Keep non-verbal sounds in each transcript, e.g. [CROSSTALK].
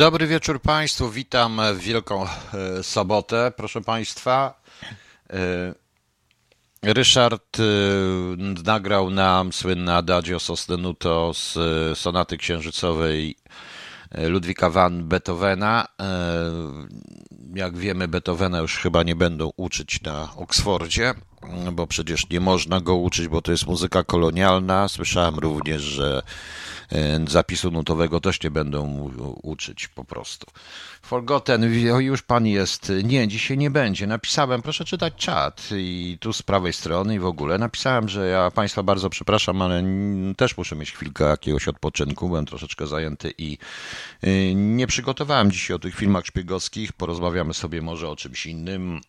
Dobry wieczór Państwu, witam w Wielką e, Sobotę, proszę Państwa. E, Ryszard e, nagrał nam słynne Adagio Sostenuto z sonaty księżycowej Ludwika van Beethovena. Jak wiemy, Beethovena już chyba nie będą uczyć na Oksfordzie, bo przecież nie można go uczyć, bo to jest muzyka kolonialna. Słyszałem również, że zapisu nutowego też nie będą uczyć po prostu. Forgotten, już pan jest. Nie, dzisiaj nie będzie. Napisałem, proszę czytać czat i tu z prawej strony i w ogóle. Napisałem, że ja państwa bardzo przepraszam, ale też muszę mieć chwilkę jakiegoś odpoczynku. Byłem troszeczkę zajęty i y, nie przygotowałem dzisiaj o tych filmach szpiegowskich. Porozmawiamy sobie może o czymś innym.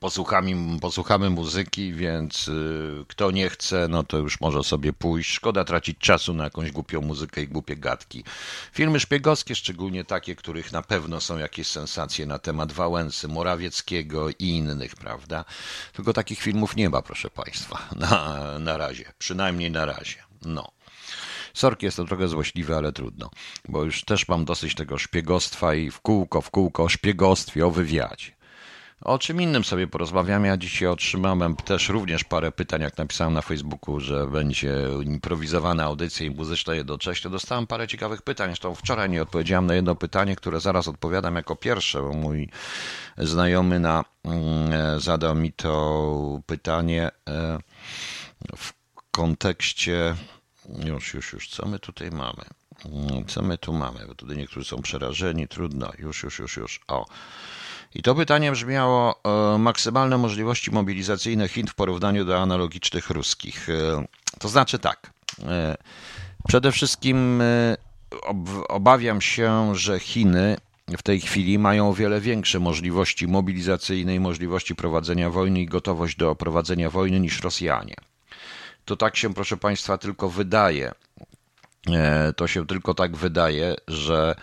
Posłuchamy, posłuchamy muzyki, więc y, kto nie chce, no to już może sobie pójść. Szkoda tracić czasu na jakąś głupią muzykę i głupie gadki. Filmy szpiegowskie, szczególnie takie, których na pewno są jakieś sensacje na temat Wałęsy, Morawieckiego i innych, prawda? Tylko takich filmów nie ma, proszę Państwa, [LAUGHS] na, na razie, przynajmniej na razie. No. Sorki, jest to trochę złośliwe, ale trudno, bo już też mam dosyć tego szpiegostwa i w kółko, w kółko o szpiegostwie, o wywiadzie. O czym innym sobie porozmawiam. Ja dzisiaj otrzymałem też również parę pytań, jak napisałem na Facebooku, że będzie improwizowana audycja i muzyczna jednocześnie. Dostałem parę ciekawych pytań. Zresztą wczoraj nie odpowiedziałem na jedno pytanie, które zaraz odpowiadam jako pierwsze, bo mój znajomy na, mm, zadał mi to pytanie e, w kontekście. Już, już, już, co my tutaj mamy? Mm, Co my tu mamy? Bo tutaj niektórzy są przerażeni, trudno. Już, już, już, już. O. I to pytanie brzmiało e, maksymalne możliwości mobilizacyjne Chin w porównaniu do analogicznych ruskich. E, to znaczy tak. E, przede wszystkim ob, obawiam się, że Chiny w tej chwili mają o wiele większe możliwości mobilizacyjne możliwości prowadzenia wojny i gotowość do prowadzenia wojny niż Rosjanie. To tak się, proszę Państwa, tylko wydaje. To się tylko tak wydaje, że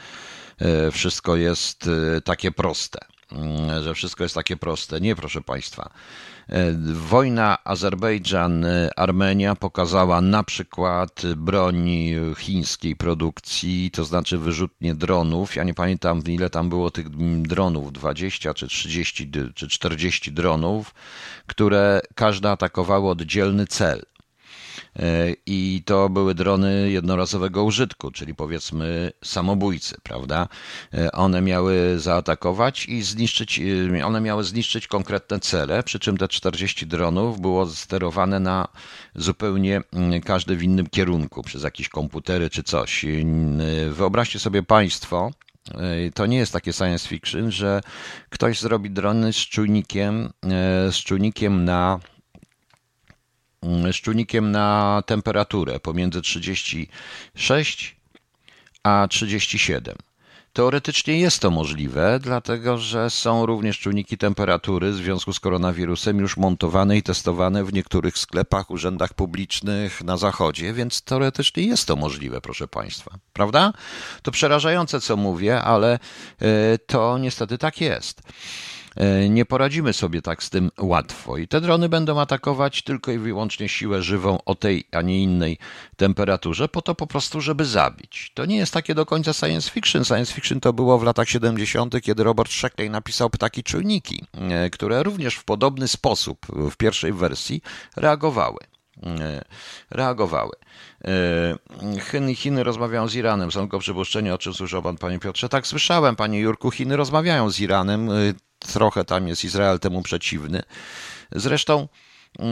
wszystko jest takie proste. Mm, Że wszystko jest takie proste. Nie, proszę Państwa. E, Wojna Azerbejdżan-Armenia pokazała na przykład broń chińskiej produkcji, to znaczy wyrzutnie dronów. Ja nie pamiętam, ile tam było tych dronów 20 czy 30 dy- czy 40 dronów, które każde atakowały oddzielny cel. E, I to były drony jednorazowego użytku, czyli powiedzmy samobójcy, prawda? E, One miały zaatakować i zniszczyć, e, one miały zniszczyć konkretne cele, przy czym te 40 dronów było sterowane na zupełnie mm, każdy w innym kierunku, przez jakieś komputery czy coś. Wyobraźcie sobie Państwo, to nie jest takie science fiction, że ktoś zrobi drony z czujnikiem, z czujnikiem na z czujnikiem na temperaturę pomiędzy 36 a 37. Teoretycznie jest to możliwe, dlatego że są również czujniki temperatury w związku z koronawirusem już montowane i testowane w niektórych sklepach, urzędach publicznych na zachodzie, więc teoretycznie jest to możliwe, proszę Państwa. Prawda? To przerażające, co mówię, ale e, to niestety tak jest. E, Nie poradzimy sobie tak z tym łatwo. I te drony będą atakować tylko i wyłącznie siłę żywą o tej, a nie innej temperaturze, po to po prostu, żeby zabić. To nie jest takie do końca science fiction. Science fiction to było w latach 70., kiedy Robert Sheckley napisał ptaki czujniki, e, które również w podobny sposób w pierwszej wersji reagowały. E, Reagowały. E, Chiny, Chiny rozmawiają z Iranem. Są tylko przypuszczenia, o czym słyszał pan, panie Piotrze. Tak, słyszałem, panie Jurku. Chiny rozmawiają z Iranem. E, Trochę tam jest Izrael temu przeciwny. Zresztą e,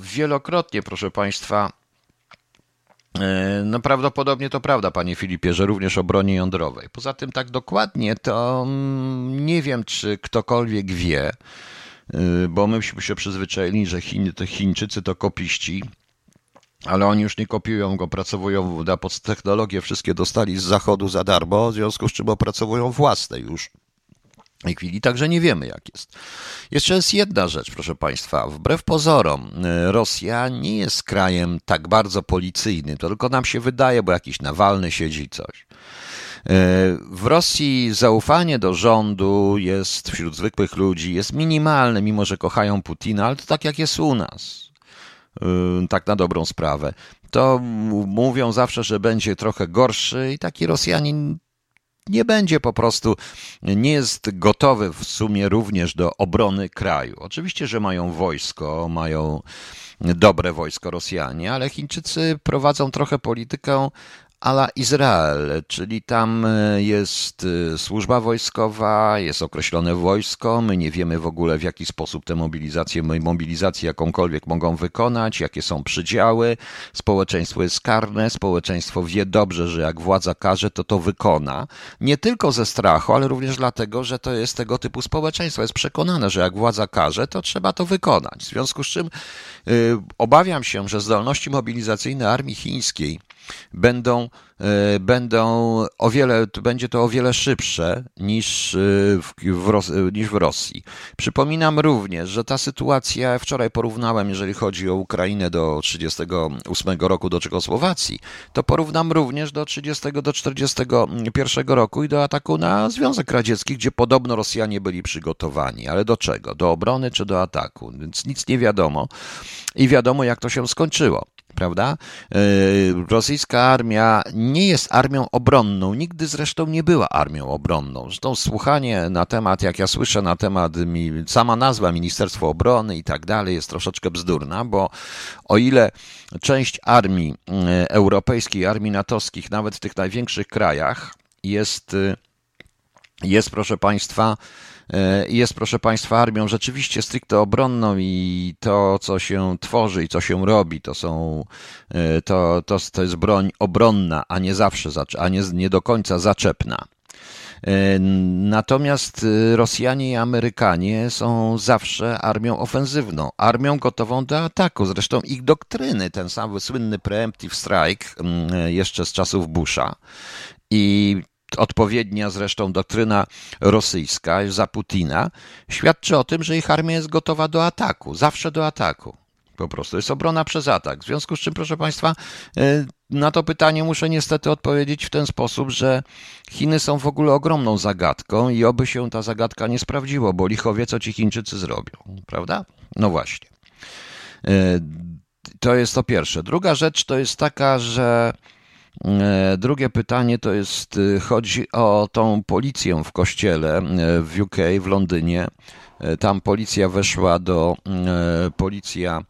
wielokrotnie, proszę państwa, e, no prawdopodobnie to prawda, panie Filipie, że również o broni jądrowej. Poza tym tak dokładnie to mm, nie wiem, czy ktokolwiek wie, y, bo myśmy się przyzwyczaili, że Chiny, to Chińczycy to kopiści, ale oni już nie kopiują go, opracowują na technologie, wszystkie dostali z zachodu za darmo, w związku z czym opracowują własne już chwili, także nie wiemy jak jest. Jeszcze jest jedna rzecz, proszę Państwa. Wbrew pozorom, y, Rosja nie jest krajem tak bardzo policyjnym, to tylko nam się wydaje, bo jakiś Nawalny siedzi coś. Y, W Rosji zaufanie do rządu jest wśród zwykłych ludzi jest minimalne, mimo że kochają Putina, ale to tak jak jest u nas. Y, Tak na dobrą sprawę. To mówią zawsze, że będzie trochę gorszy i taki Rosjanin nie będzie po prostu, nie jest gotowy w sumie również do obrony kraju. Oczywiście, że mają wojsko, mają dobre wojsko Rosjanie, ale Chińczycy prowadzą trochę politykę ala Izrael, czyli tam e, jest e, służba wojskowa, jest określone wojsko, my nie wiemy w ogóle w jaki sposób te mobilizacje, mobilizacje jakąkolwiek mogą wykonać, jakie są przydziały, społeczeństwo jest karne, społeczeństwo wie dobrze, że jak władza każe, to to wykona, nie tylko ze strachu, ale również dlatego, że to jest tego typu społeczeństwo, jest przekonane, że jak władza każe, to trzeba to wykonać, w związku z czym yy, obawiam się, że zdolności mobilizacyjne armii chińskiej będą, e, będą o wiele, będzie to o wiele szybsze niż e, w, w, niż w Rosji. Przypominam również, że ta sytuacja, wczoraj porównałem, jeżeli chodzi o Ukrainę do 38 roku do Czechosłowacji, to porównam również do 30 do 41 roku i do ataku na Związek Radziecki, gdzie podobno Rosjanie byli przygotowani. Ale do czego? Do obrony czy do ataku? Więc nic nie wiadomo i wiadomo, jak to się skończyło prawda? E, rosyjska armia nie jest armią obronną, nigdy zresztą nie była armią obronną. Zresztą słuchanie na temat, jak ja słyszę na temat, sama nazwa Ministerstwo Obrony i tak dalej jest troszeczkę bzdurna, bo o ile część armii e, europejskiej, armii natowskich, nawet w tych największych krajach jest, e, jest proszę Państwa, jest, proszę Państwa, armią rzeczywiście stricte obronną i to, co się tworzy i co się robi, to są, e, to, to, to jest broń obronna, a nie zawsze, a nie, nie do końca zaczepna. E, natomiast Rosjanie i Amerykanie są zawsze armią ofensywną, armią gotową do ataku. Zresztą ich doktryny, ten sam słynny preemptive strike jeszcze z czasów Busha i odpowiednia zresztą doktryna rosyjska za Putina, świadczy o tym, że ich armia jest gotowa do ataku, zawsze do ataku. Po prostu jest obrona przez atak. W związku z czym, proszę Państwa, e, na to pytanie muszę niestety odpowiedzieć w ten sposób, że Chiny są w ogóle ogromną zagadką i oby się ta zagadka nie sprawdziła, bo licho wie, co ci Chińczycy zrobią, prawda? No właśnie. E, to jest to pierwsze. Druga rzecz to jest taka, że drugie pytanie to jest, y, chodzi o tą policję w kościele e, w UK, w Londynie. E, tam policja weszła do, policja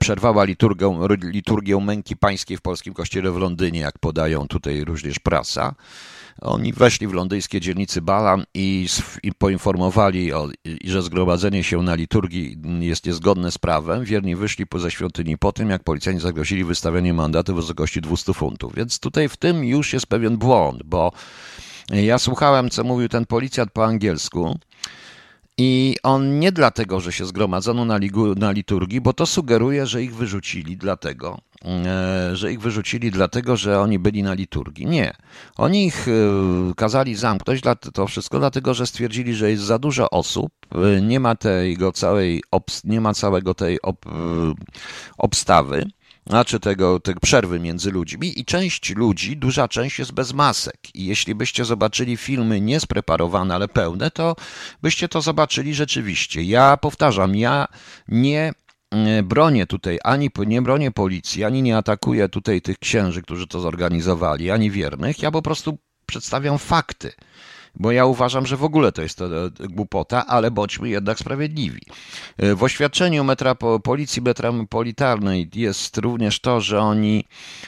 przerwała liturgię, liturgię męki pańskiej w polskim kościele w Londynie, jak podają tutaj również prasa. Oni weszli w londyńskie dzielnicy Balam i, i poinformowali, o, i, że zgromadzenie się na liturgii jest niezgodne z prawem. Wierni wyszli poza świątyni po tym, jak policjanci zagrozili wystawienie mandatu w wysokości 200 funtów. Więc tutaj w tym już jest pewien błąd, bo ja słuchałem, co mówił ten policjant po angielsku. I on nie dlatego, że się zgromadzono na, ligu, na liturgii, bo to sugeruje, że ich wyrzucili dlatego, że ich wyrzucili dlatego, że oni byli na liturgii. Nie. Oni ich e, kazali zamknąć, to wszystko dlatego, że stwierdzili, że jest za dużo osób, e, nie ma tego całej, nie ma całego tej ob, obstawy, znaczy tego, tej przerwy między ludźmi i część ludzi, duża część jest bez masek. I jeśli byście zobaczyli filmy niespreparowane, ale pełne, to byście to zobaczyli rzeczywiście. Ja powtarzam, ja nie E, bronię tutaj, ani nie bronię policji, ani nie atakuję tutaj tych księży, którzy to zorganizowali, ani wiernych. Ja po prostu przedstawiam fakty bo ja uważam, że w ogóle to jest e, głupota, ale bądźmy jednak sprawiedliwi. E, w oświadczeniu metropo, Policji Metropolitalnej jest również to, że oni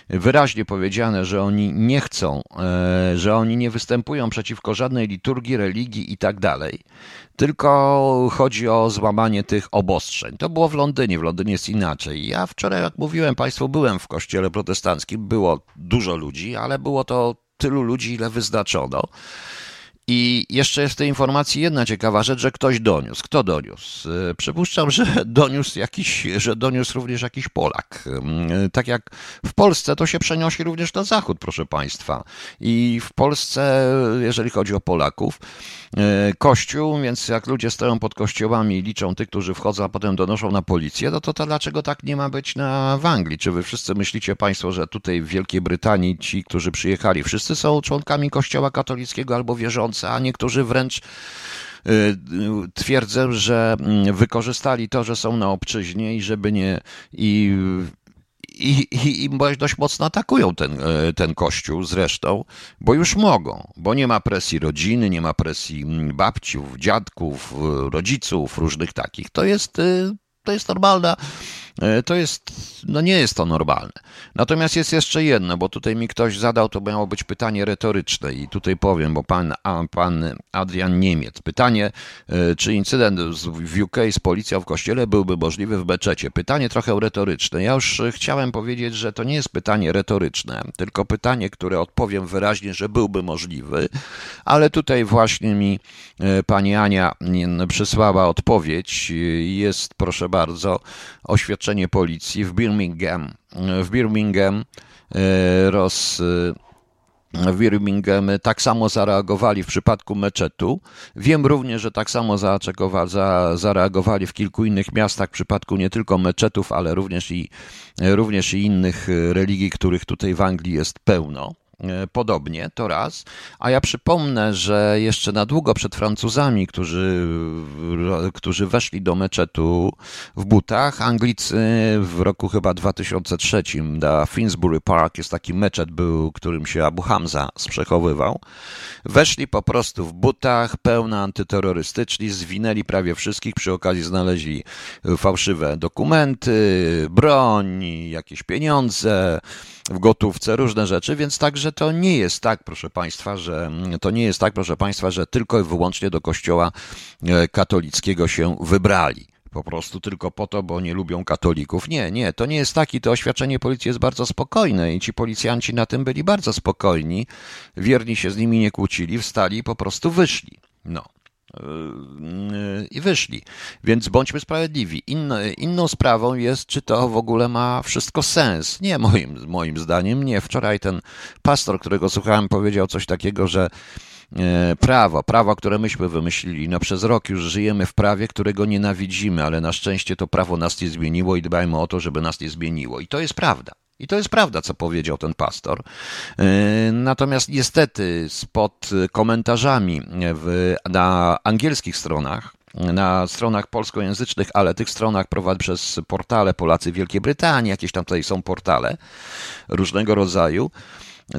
wyraźnie powiedziane, że oni nie chcą, e, że oni nie występują przeciwko żadnej liturgii, religii i tak dalej, tylko chodzi o złamanie tych obostrzeń. To było w Londynie, w Londynie jest inaczej. Ja wczoraj, jak mówiłem Państwu, byłem w kościele protestanckim, było dużo ludzi, ale było to tylu ludzi, ile wyznaczono. I jeszcze jest w tej informacji jedna ciekawa rzecz, że ktoś doniósł. Kto doniósł? E, przypuszczam, że [LAUGHS] doniósł jakiś, że doniósł również jakiś Polak. E, tak jak w Polsce, to się przenosi również na zachód, proszę Państwa. I w Polsce, jeżeli chodzi o Polaków, e, kościół, więc jak ludzie stoją pod kościołami i liczą tych, którzy wchodzą, a potem donoszą na policję, no to, to dlaczego tak nie ma być na, w Anglii? Czy wy wszyscy myślicie Państwo, że tutaj w Wielkiej Brytanii ci, którzy przyjechali, wszyscy są członkami kościoła katolickiego albo wierzący a niektórzy wręcz y, twierdzę, że mm, wykorzystali to, że są na obczyźnie i żeby nie i i, i, i dość mocno atakują ten, ten kościół zresztą, bo już mogą, bo nie ma presji rodziny, nie ma presji babciów, dziadków, rodziców, różnych takich. To jest, to jest normalna E, to jest, no nie jest to normalne. Natomiast jest jeszcze jedno, bo tutaj mi ktoś zadał, to miało być pytanie retoryczne i tutaj powiem, bo pan, pan Adrian Niemiec. Pytanie, e, czy incydent w UK z policją w kościele byłby możliwy w Beczecie? Pytanie trochę retoryczne. Ja już chciałem powiedzieć, że to nie jest pytanie retoryczne, tylko pytanie, które odpowiem wyraźnie, że byłby możliwy, ale tutaj właśnie mi e, pani Ania przysłała odpowiedź. Jest, proszę bardzo, oświadczenie policji w Birmingham. W Birmingham e, roz w Birmingham tak samo zareagowali w przypadku meczetu. Wiem również, że tak samo zareagowali w kilku innych miastach w przypadku nie tylko meczetów, ale również i, również i innych religii, których tutaj w Anglii jest pełno. E, podobnie, to raz. A ja przypomnę, że jeszcze na długo przed Francuzami, którzy, którzy weszli do meczetu w butach, Anglicy w roku chyba 2003 na Finsbury Park jest taki meczet był, którym się Abu Hamza sprzechowywał. Weszli po prostu w butach, pełno antyterrorystyczni, zwinęli prawie wszystkich, przy okazji znaleźli fałszywe dokumenty, broń, jakieś pieniądze, w gotówce, różne rzeczy, więc także to nie jest tak, proszę Państwa, że to nie jest tak, proszę Państwa, że tylko i wyłącznie do kościoła e, katolickiego się wybrali po prostu tylko po to, bo nie lubią katolików. Nie, nie, to nie jest taki. To oświadczenie policji jest bardzo spokojne i ci policjanci na tym byli bardzo spokojni. Wierni się z nimi nie kłócili, wstali i po prostu wyszli. No i wyszli. Więc bądźmy sprawiedliwi. inną sprawą jest, czy to w ogóle ma wszystko sens. Nie, moim, moim zdaniem nie. Wczoraj ten pastor, którego słuchałem, powiedział coś takiego, że e, prawo, prawo, które myśmy wymyślili. No przez rok już żyjemy w prawie, którego nienawidzimy, ale na szczęście to prawo nas nie zmieniło i dbajmy o to, żeby nas nie zmieniło. I to jest prawda. I to jest prawda, co powiedział ten pastor. E, natomiast niestety spod komentarzami w, na angielskich stronach, na stronach polskojęzycznych, ale tych stronach prowadzone przez portale Polacy Wielkiej Brytanii, jakieś tam tutaj są portale różnego rodzaju,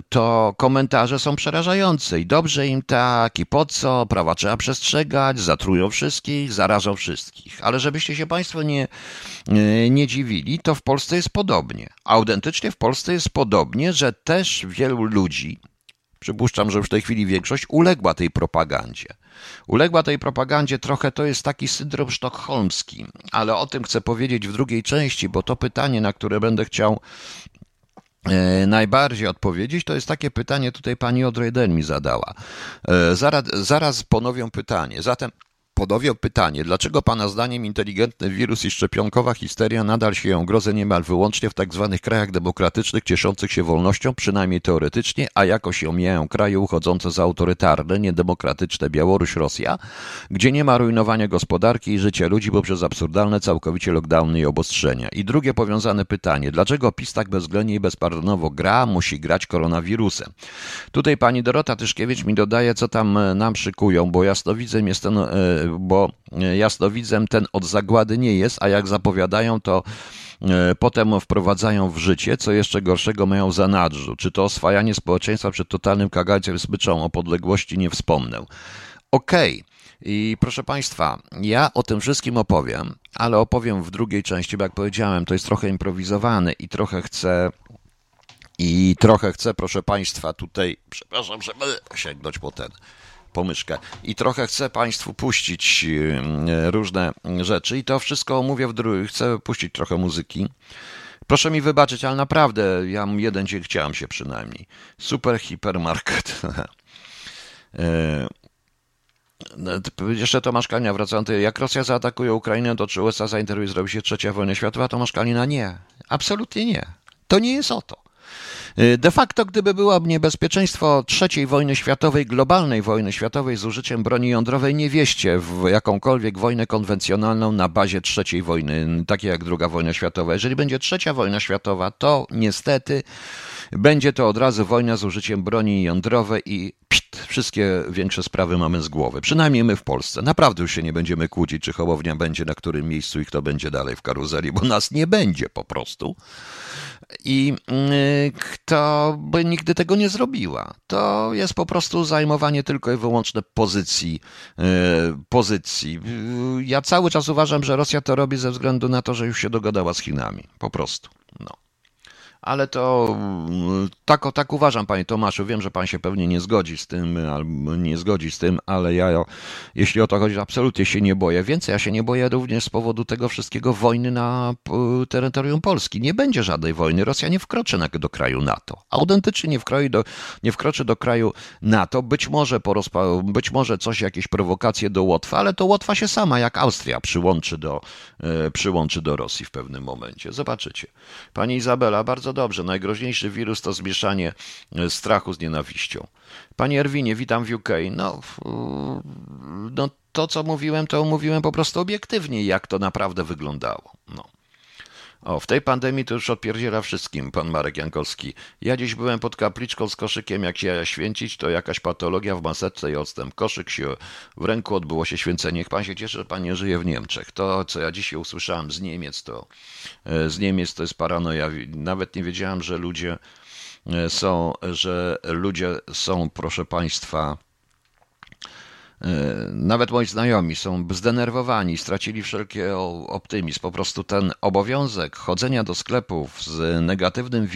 to komentarze są przerażające i dobrze im tak, i po co, prawa trzeba przestrzegać, zatrują wszystkich, zarażą wszystkich. Ale żebyście się Państwo nie, nie dziwili, to w Polsce jest podobnie. Autentycznie w Polsce jest podobnie, że też wielu ludzi, przypuszczam, że już w tej chwili większość, uległa tej propagandzie. Uległa tej propagandzie trochę, to jest taki syndrom sztokholmski, ale o tym chcę powiedzieć w drugiej części, bo to pytanie, na które będę chciał E, najbardziej odpowiedzieć, to jest takie pytanie, tutaj pani Odrejden mi zadała. E, zaraz, zaraz ponowią pytanie. Zatem Podowiał pytanie, dlaczego Pana zdaniem inteligentny wirus i szczepionkowa histeria nadal sieją grozę niemal wyłącznie w tak zwanych krajach demokratycznych cieszących się wolnością, przynajmniej teoretycznie, a jakoś omijają kraje uchodzące za autorytarne, niedemokratyczne Białoruś, Rosja, gdzie nie ma rujnowania gospodarki i życia ludzi poprzez absurdalne całkowicie lockdowny i obostrzenia. I drugie powiązane pytanie, dlaczego PiS tak bezwzględnie i bezpardonowo gra, musi grać koronawirusem? Tutaj pani Dorota Tyszkiewicz mi dodaje, co tam nam szykują, bo jasnowidzem jest ten e, bo jasnowidzem ten od zagłady nie jest, a jak zapowiadają, to e, potem wprowadzają w życie, co jeszcze gorszego mają za nadrzu. Czy to oswajanie społeczeństwa przed totalnym kagańcem smyczą o podległości nie wspomnę. Okej. Okay. I proszę Państwa, ja o tym wszystkim opowiem, ale opowiem w drugiej części, bo jak powiedziałem, to jest trochę improwizowane i trochę chcę i trochę chcę, proszę Państwa, tutaj, przepraszam, żeby sięgnąć po ten pomyszkę. I trochę chcę Państwu puścić e, różne rzeczy i to wszystko omówię w drugim. Chcę puścić trochę muzyki. Proszę mi wybaczyć, ale naprawdę ja jeden dzień chciałem się przynajmniej. Super hipermarket. [LAUGHS] E, no, jeszcze Tomasz Kalina, wracając, jak Rosja zaatakuje Ukrainę, to czy USA zainteresuje zrobi się trzecia wojna światowa? Tomasz Kalina, nie. Absolutnie nie. To nie jest o to. Y, de facto, gdyby było niebezpieczeństwo trzeciej wojny światowej, globalnej wojny światowej z użyciem broni jądrowej, nie wieście w jakąkolwiek wojnę konwencjonalną na bazie trzeciej wojny, takiej jak druga wojna światowa. Jeżeli będzie trzecia wojna światowa, to niestety Będzie to od razu wojna z użyciem broni jądrowej i pst, wszystkie większe sprawy mamy z głowy. Przynajmniej my w Polsce. Naprawdę już się nie będziemy kłócić, czy Hołownia będzie na którym miejscu i kto będzie dalej w karuzeli, bo nas nie będzie po prostu. I y, kto by nigdy tego nie zrobiła. To jest po prostu zajmowanie tylko i wyłącznie pozycji. y, pozycji. Y, Ja cały czas uważam, że Rosja to robi ze względu na to, że już się dogadała z Chinami. Po prostu. No. Ale to mm, tak, tak uważam, panie Tomaszu. Wiem, że pan się pewnie nie zgodzi z tym, albo nie zgodzi z tym, ale ja, jeśli o to chodzi, absolutnie się nie boję. Więcej, ja się nie boję również z powodu tego wszystkiego wojny na terytorium Polski. Nie będzie żadnej wojny. Rosja nie wkroczy do kraju NATO. Autentycznie nie, do, nie wkroczy do kraju NATO. Być może, po rozpa- być może coś, jakieś prowokacje do Łotwy, ale to Łotwa się sama, jak Austria, przyłączy do, e, przyłączy do Rosji w pewnym momencie. Zobaczycie. Pani Izabela, bardzo dobrze. Najgroźniejszy wirus to zmieszanie e, strachu z nienawiścią. Panie Erwinie, witam w UK. No, no to, co mówiłem, to mówiłem po prostu obiektywnie, jak to naprawdę wyglądało. No. O, w tej pandemii to już odpierdziela wszystkim, pan Marek Jankowski. Ja dziś byłem pod kapliczką z koszykiem, jak się święcić, to jakaś patologia w maseczce i odstęp. Koszyk się w ręku, odbyło się święcenie. Niech pan się cieszy, że pan nie żyje w Niemczech. To, co ja dzisiaj usłyszałem z Niemiec, to e, z Niemiec to jest paranoja. Nawet nie wiedziałem, że ludzie e, są, że ludzie są, proszę państwa, Nawet moi znajomi są zdenerwowani, stracili wszelki optymizm. Po prostu ten obowiązek chodzenia do sklepów z negatywnym,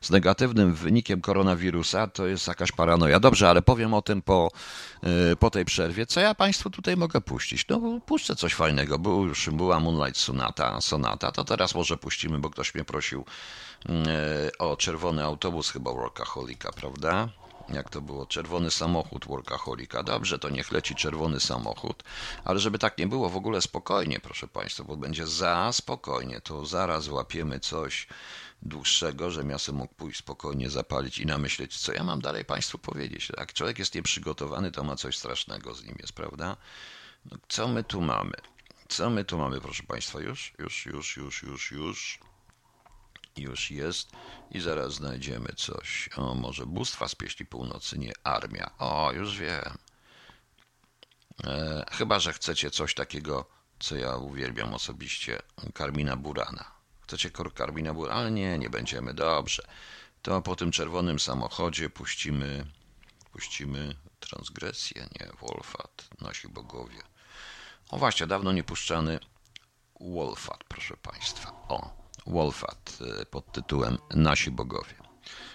z negatywnym wynikiem koronawirusa to jest jakaś paranoja. Dobrze, ale powiem o tym po, e, po tej przerwie. Co ja Państwu tutaj mogę puścić? No, puszczę coś fajnego. Był już, była Moonlight Sonata, Sonata, to teraz może puścimy, bo ktoś mnie prosił mm, e, o czerwony autobus, chyba Workaholika, prawda? Jak to było, czerwony samochód workaholika. Dobrze, to niech leci czerwony samochód, ale żeby tak nie było w ogóle spokojnie, proszę Państwa, bo będzie za spokojnie, to zaraz łapiemy coś dłuższego, żebym ja sobie mógł pójść spokojnie zapalić i namyśleć, co ja mam dalej Państwu powiedzieć. Jak człowiek jest nieprzygotowany, to ma coś strasznego z nim jest, prawda? No, co my tu mamy? Co my tu mamy, proszę Państwa? Już, już, już, już, już, już. Już jest i zaraz znajdziemy coś. O, może bóstwa z pieśni północy, nie armia. O, już wiem. E, chyba, że chcecie coś takiego, co ja uwielbiam osobiście, Karmina Burana. Chcecie Karmina Burana? Ale nie, nie będziemy. Dobrze. To po tym czerwonym samochodzie puścimy, puścimy transgresję, nie, Wolfat, nasi bogowie. O właśnie, dawno nie puszczany Wolfat, proszę Państwa. O, Wolfat y, pod tytułem Nasi bogowie.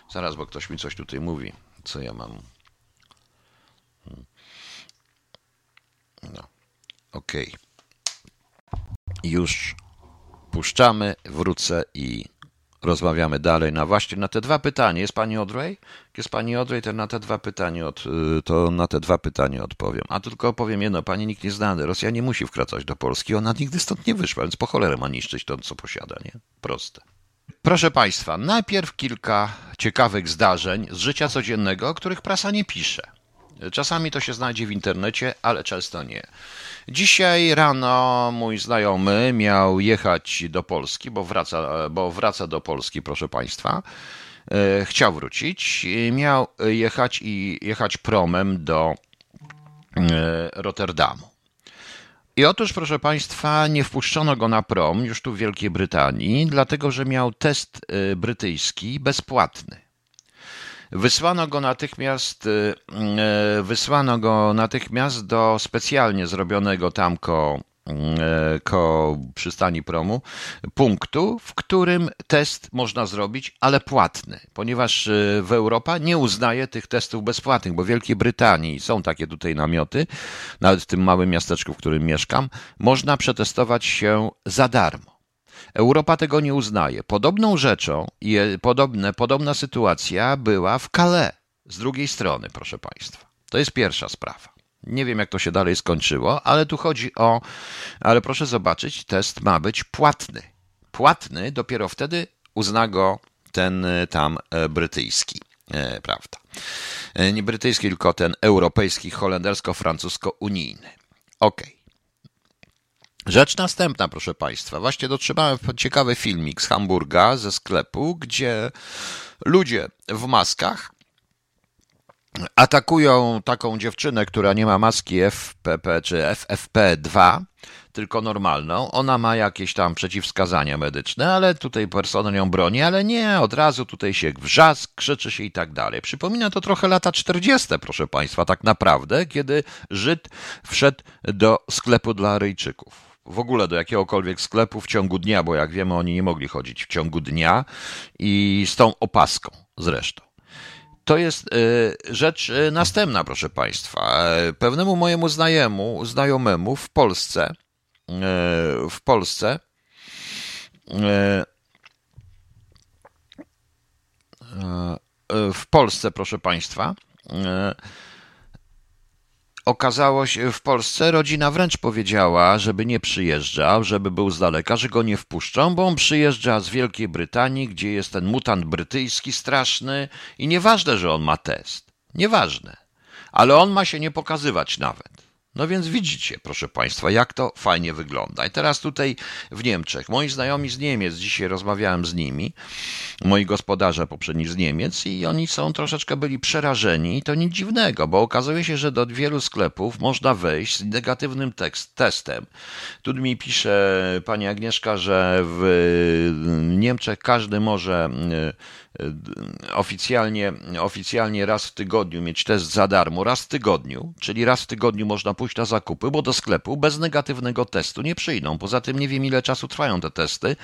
Zaraz, bo ktoś mi coś tutaj mówi, co ja mam. Hmm. No, okej. Już puszczamy, wrócę i rozmawiamy dalej. Na właśnie na te dwa pytania. Jest pani? Jak Jest pani Audrey, to na te dwa pytania od, y, to na te dwa pytania odpowiem. A tylko powiem jedno, pani nikt nie znany. Rosja nie musi wkraczać do Polski. Ona nigdy stąd nie wyszła, więc po cholerę ma niszczyć to, co posiada, nie? Proste. Proszę Państwa, najpierw kilka ciekawych zdarzeń z życia codziennego, o których prasa nie pisze. Czasami to się znajdzie w internecie, ale często nie. Dzisiaj rano mój znajomy miał jechać do Polski, bo wraca, bo wraca do Polski, proszę Państwa. E, Chciał wrócić, miał jechać i jechać promem do e, Rotterdamu. I otóż, proszę Państwa, nie wpuszczono go na prom już tu w Wielkiej Brytanii, dlatego że miał test y, brytyjski bezpłatny. Wysłano go natychmiast, y, y, wysłano go natychmiast do specjalnie zrobionego tam ko, y, ko przystani promu punktu, w którym test można zrobić, ale płatny, ponieważ w Europa nie uznaje tych testów bezpłatnych, bo w Wielkiej Brytanii są takie tutaj namioty, nawet w tym małym miasteczku, w którym mieszkam, można przetestować się za darmo. Europa tego nie uznaje. Podobną rzeczą, je, podobne, podobna sytuacja była w Calais z drugiej strony, proszę Państwa. To jest pierwsza sprawa. Nie wiem, jak to się dalej skończyło, ale tu chodzi o. Ale proszę zobaczyć, test ma być płatny. Płatny dopiero wtedy uzna go ten y, tam e, brytyjski, e, prawda? E, Nie brytyjski, tylko ten europejski, holendersko-francusko-unijny. Okej. Rzecz następna, proszę Państwa. Właśnie dotrzymałem ciekawy filmik z Hamburga, ze sklepu, gdzie ludzie w maskach atakują taką dziewczynę, która nie ma maski FPP czy FFP2, tylko normalną. Ona ma jakieś tam przeciwwskazania medyczne, ale tutaj personel ją broni, ale nie, od razu tutaj się wrzask, krzyczy się i tak dalej. Przypomina to trochę lata 40., proszę Państwa, tak naprawdę, kiedy Żyd wszedł do sklepu dla Aryjczyków w ogóle do jakiegokolwiek sklepu w ciągu dnia, bo jak wiemy, oni nie mogli chodzić w ciągu dnia i z tą opaską zresztą. To jest e, rzecz e, następna, proszę Państwa. E, pewnemu mojemu znajemu, znajomemu w Polsce, w Polsce, w Polsce, proszę Państwa, okazało się w Polsce, rodzina wręcz powiedziała, żeby nie przyjeżdżał, żeby był z daleka, że go nie wpuszczą, bo on przyjeżdża z Wielkiej Brytanii, gdzie jest ten mutant brytyjski straszny i nieważne, że on ma test. Nieważne. Ale on ma się nie pokazywać nawet. No więc widzicie, proszę Państwa, jak to fajnie wygląda. I teraz tutaj w Niemczech, moi znajomi z Niemiec, dzisiaj rozmawiałem z nimi, moi gospodarze poprzedni z Niemiec i oni są troszeczkę byli przerażeni i to nic dziwnego, bo okazuje się, że do wielu sklepów można wejść z negatywnym tekst, testem. Tu mi pisze pani Agnieszka, że w Niemczech każdy może oficjalnie, oficjalnie raz w tygodniu mieć test za darmo, raz w tygodniu, czyli raz w tygodniu można pójść na zakupy, bo do sklepu bez negatywnego testu nie przyjdą. Poza tym nie wiem ile czasu trwają te testy.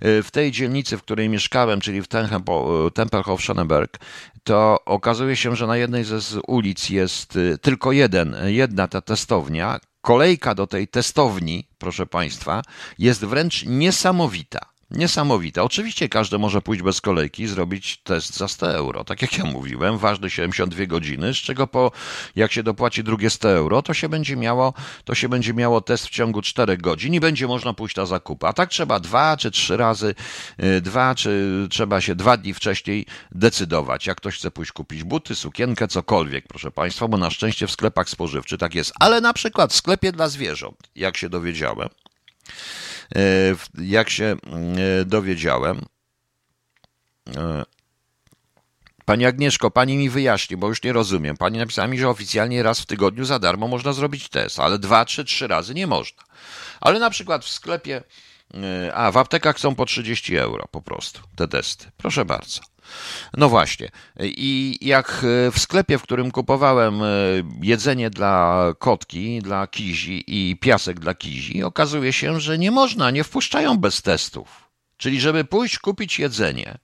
W tej dzielnicy, w której mieszkałem, czyli w Tempelhof-Schöneberg, to okazuje się, że na jednej ze ulic jest y, tylko jeden, jedna ta testownia. Kolejka do tej testowni, proszę Państwa, jest wręcz niesamowita. Niesamowite. Oczywiście każdy może pójść bez kolejki i zrobić test za 100 euro. Tak jak ja mówiłem, ważny 72 godziny, z czego po, jak się dopłaci drugie 100 euro, to się będzie miało, to się będzie miało test w ciągu 4 godzin i będzie można pójść na zakupy. A tak trzeba dwa czy trzy razy, y, dwa czy trzeba się dwa dni wcześniej decydować, jak ktoś chce pójść kupić buty, sukienkę, cokolwiek, proszę Państwa, bo na szczęście w sklepach spożywczych tak jest. Ale na przykład w sklepie dla zwierząt, jak się dowiedziałem, jak się e, dowiedziałem, e, Pani Agnieszko, pani mi wyjaśni, bo już nie rozumiem. Pani napisała mi, że oficjalnie raz w tygodniu za darmo można zrobić test, ale dwa, trzy, trzy razy nie można. Ale na przykład w sklepie, a w aptekach są po 30 euro po prostu te testy. Proszę bardzo. No właśnie. I jak e, w sklepie, w którym kupowałem e, jedzenie dla kotki, dla kizi i piasek dla kizi, okazuje się, że nie można, nie wpuszczają bez testów. Czyli żeby pójść kupić jedzenie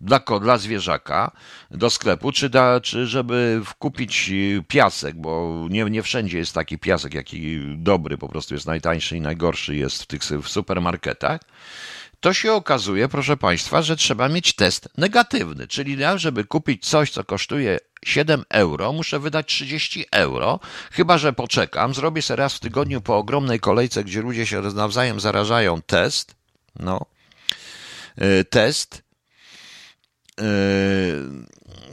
dla, dla zwierzaka do sklepu, czy, da, czy żeby kupić piasek, bo nie, nie wszędzie jest taki piasek, jaki dobry, po prostu jest najtańszy i najgorszy jest w tych w supermarketach to się okazuje, proszę Państwa, że trzeba mieć test negatywny, czyli ja, żeby kupić coś, co kosztuje 7 euro, muszę wydać 30 euro, chyba że poczekam, zrobię sobie raz w tygodniu po ogromnej kolejce, gdzie ludzie się nawzajem zarażają, test, no, yy, test yy,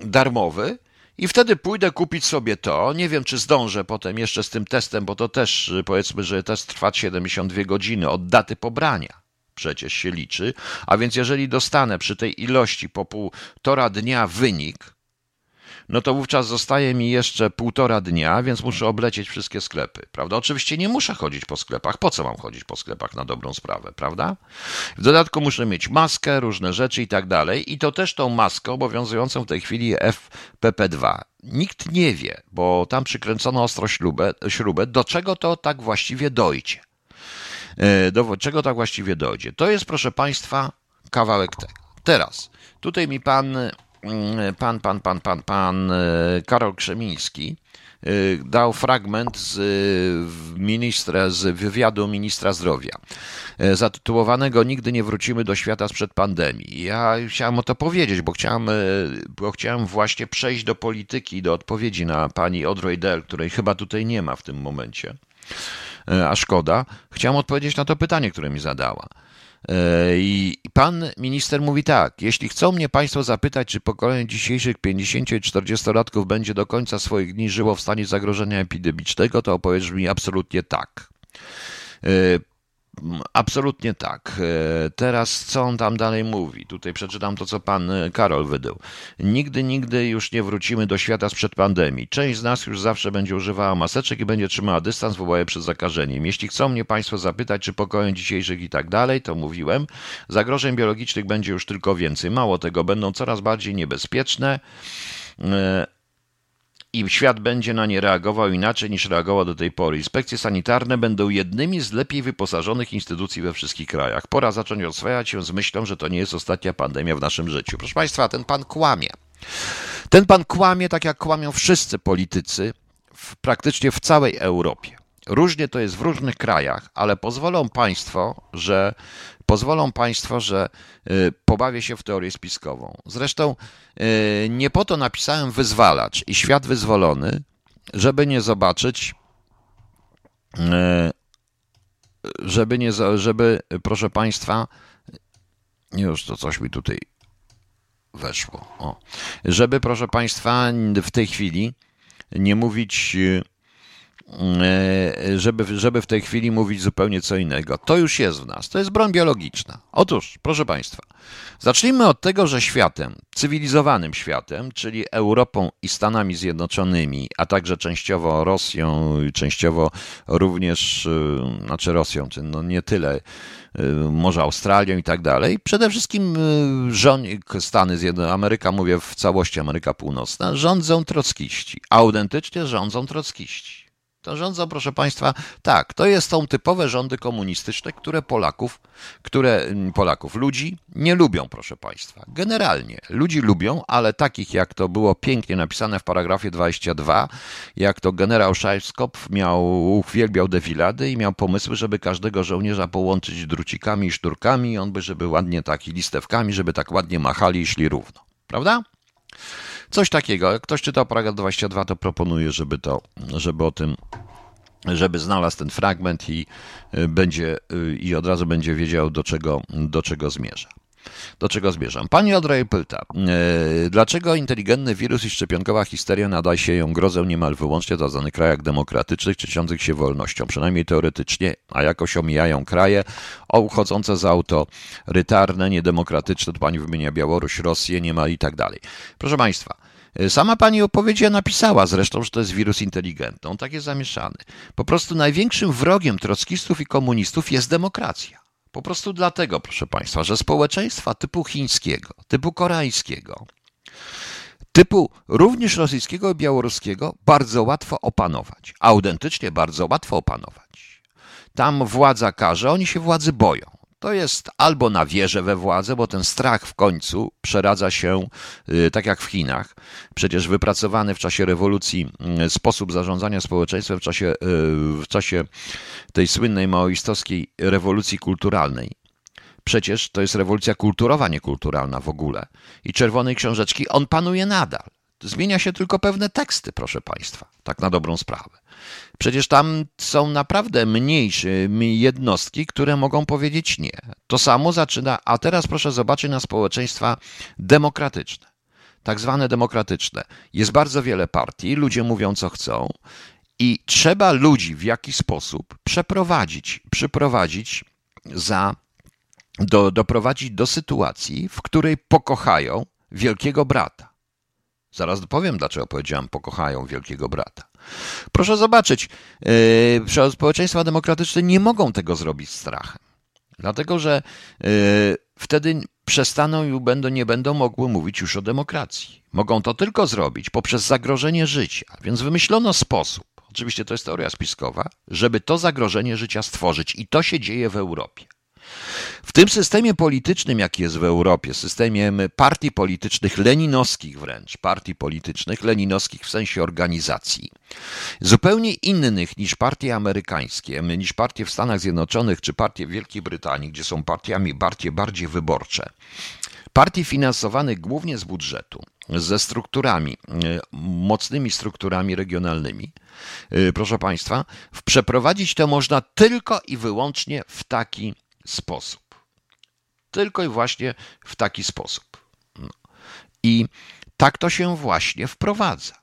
darmowy, i wtedy pójdę kupić sobie to. Nie wiem, czy zdążę potem jeszcze z tym testem, bo to też powiedzmy, że test trwa 72 godziny od daty pobrania przecież się liczy. A więc jeżeli dostanę przy tej ilości po półtora dnia wynik, no to wówczas zostaje mi jeszcze półtora dnia, więc muszę oblecieć wszystkie sklepy, prawda? Oczywiście nie muszę chodzić po sklepach. Po co mam chodzić po sklepach na dobrą sprawę, prawda? W dodatku muszę mieć maskę, różne rzeczy i tak dalej. I to też tą maskę obowiązującą w tej chwili FPP2. Nikt nie wie, bo tam przykręcono ostro śrubę, śrubę do czego to tak właściwie dojdzie. E, do czego tak właściwie dojdzie. To jest, proszę Państwa, kawałek tego. Teraz, tutaj mi pan, mm, pan, pan, pan, pan, pan e, Karol Krzemiński e, dał fragment z ministra, z wywiadu ministra zdrowia, zatytułowanego Nigdy nie wrócimy do świata sprzed pandemii. Ja chciałem o to powiedzieć, bo chciałem, bo chciałem właśnie przejść do polityki, do odpowiedzi na pani Dell, której chyba tutaj nie ma w tym momencie. E, a szkoda, chciałem odpowiedzieć na to pytanie, które mi zadała. E, I pan minister mówi tak: Jeśli chcą mnie państwo zapytać, czy pokolenie dzisiejszych 50 i 40-latków będzie do końca swoich dni żyło w stanie zagrożenia epidemicznego, to odpowiedź mi absolutnie tak. E, Absolutnie tak. E, teraz co on tam dalej mówi? Tutaj przeczytam to, co pan e, Karol wydał. Nigdy, nigdy już nie wrócimy do świata sprzed pandemii. Część z nas już zawsze będzie używała maseczek i będzie trzymała dystans w obawie przed zakażeniem. Jeśli chcą mnie państwo zapytać, czy pokojem dzisiejszych i tak dalej, to mówiłem. Zagrożeń biologicznych będzie już tylko więcej. Mało tego, będą coraz bardziej niebezpieczne i świat będzie na nie reagował inaczej niż reagował do tej pory. Inspekcje sanitarne będą jednymi z lepiej wyposażonych instytucji we wszystkich krajach. Pora zacząć oswajać się z myślą, że to nie jest ostatnia pandemia w naszym życiu. Proszę Państwa, ten pan kłamie. Ten pan kłamie tak jak kłamią wszyscy politycy w, praktycznie w całej Europie. Różnie to jest w różnych krajach, ale pozwolą Państwo, że pozwolą Państwo, że y, pobawię się w teorię spiskową. Zresztą y, nie po to napisałem wyzwalacz i świat wyzwolony, żeby nie zobaczyć, y, żeby nie, żeby, proszę Państwa, już to coś mi tutaj weszło. O. Żeby, proszę Państwa, w tej chwili nie mówić żeby, żeby w tej chwili mówić zupełnie co innego. To już jest w nas. To jest broń biologiczna. Otóż, proszę Państwa, zacznijmy od tego, że światem, cywilizowanym światem, czyli Europą i Stanami Zjednoczonymi, a także częściowo Rosją, częściowo również, e, znaczy Rosją, czy no nie tyle, e, może Australią i tak dalej. Przede wszystkim rząd, Stany Zjednoczone, Ameryka, mówię w całości Ameryka Północna, rządzą trockiści. Autentycznie rządzą trockiści. To rządzą, proszę Państwa, tak, to jest, są typowe rządy komunistyczne, które Polaków, które mm, Polaków, ludzi nie lubią, proszę Państwa. Generalnie ludzi lubią, ale takich jak to było pięknie napisane w paragrafie 22, jak to generał Szajskop miał, uwielbiał defilady i miał pomysły, żeby każdego żołnierza połączyć drucikami i szturkami i on by, żeby ładnie tak i listewkami, żeby tak ładnie machali i szli równo. Prawda? Coś takiego. Jak ktoś czytał paragraf 22, to proponuję, żeby to, żeby o tym żeby znalazł ten fragment i y, będzie y, i od razu będzie wiedział do czego, do czego zmierza. Do czego zmierzam? Pani Audrey pyta, yy, dlaczego inteligentny wirus i szczepionkowa histeria nadaje się ją grozę niemal wyłącznie w danych krajach demokratycznych, cieszących się wolnością, przynajmniej teoretycznie, a jakoś omijają kraje o uchodzące za autorytarne, niedemokratyczne, to pani wymienia Białoruś, Rosję, niemal i tak dalej. Proszę Państwa, Sama pani opowiedzi napisała zresztą, że to jest wirus inteligentny. On tak jest zamieszany. Po prostu największym wrogiem trockistów i komunistów jest demokracja. Po prostu dlatego, proszę państwa, że społeczeństwa typu chińskiego, typu koreańskiego, typu również rosyjskiego i białoruskiego bardzo łatwo opanować. Autentycznie bardzo łatwo opanować. Tam władza każe, oni się władzy boją to jest albo na wierze we władzę, bo ten strach w końcu przeradza się, y, tak jak w Chinach, przecież wypracowany w czasie rewolucji y, sposób zarządzania społeczeństwem w czasie, y, w czasie tej słynnej maoistowskiej rewolucji kulturalnej. Przecież to jest rewolucja kulturowa, niekulturalna w ogóle. I czerwonej książeczki on panuje nadal. Zmienia się tylko pewne teksty, proszę Państwa, tak na dobrą sprawę. Przecież tam są naprawdę mniejsze jednostki, które mogą powiedzieć nie. To samo zaczyna, a teraz proszę zobaczyć na społeczeństwa demokratyczne. Tak zwane demokratyczne. Jest bardzo wiele partii, ludzie mówią co chcą i trzeba ludzi w jakiś sposób przeprowadzić, przyprowadzić za, do, doprowadzić do sytuacji, w której pokochają wielkiego brata. Zaraz powiem, dlaczego powiedziałem pokochają wielkiego brata. Proszę zobaczyć, yy, społeczeństwa demokratyczne nie mogą tego zrobić strachem. Dlatego, że yy, wtedy przestaną i będą, nie będą mogły mówić już o demokracji. Mogą to tylko zrobić poprzez zagrożenie życia. Więc wymyślono sposób, oczywiście to jest teoria spiskowa, żeby to zagrożenie życia stworzyć. I to się dzieje w Europie. W tym systemie politycznym, jaki jest w Europie, systemie partii politycznych, leninowskich wręcz, partii politycznych, leninowskich w sensie organizacji, zupełnie innych niż partie amerykańskie, niż partie w Stanach Zjednoczonych czy partie w Wielkiej Brytanii, gdzie są partiami bardziej, bardziej wyborcze. Partii finansowanych głównie z budżetu, ze strukturami, mocnymi strukturami regionalnymi, proszę Państwa, przeprowadzić to można tylko i wyłącznie w taki sposób. Tylko i właśnie w taki sposób. No. I tak to się właśnie wprowadza.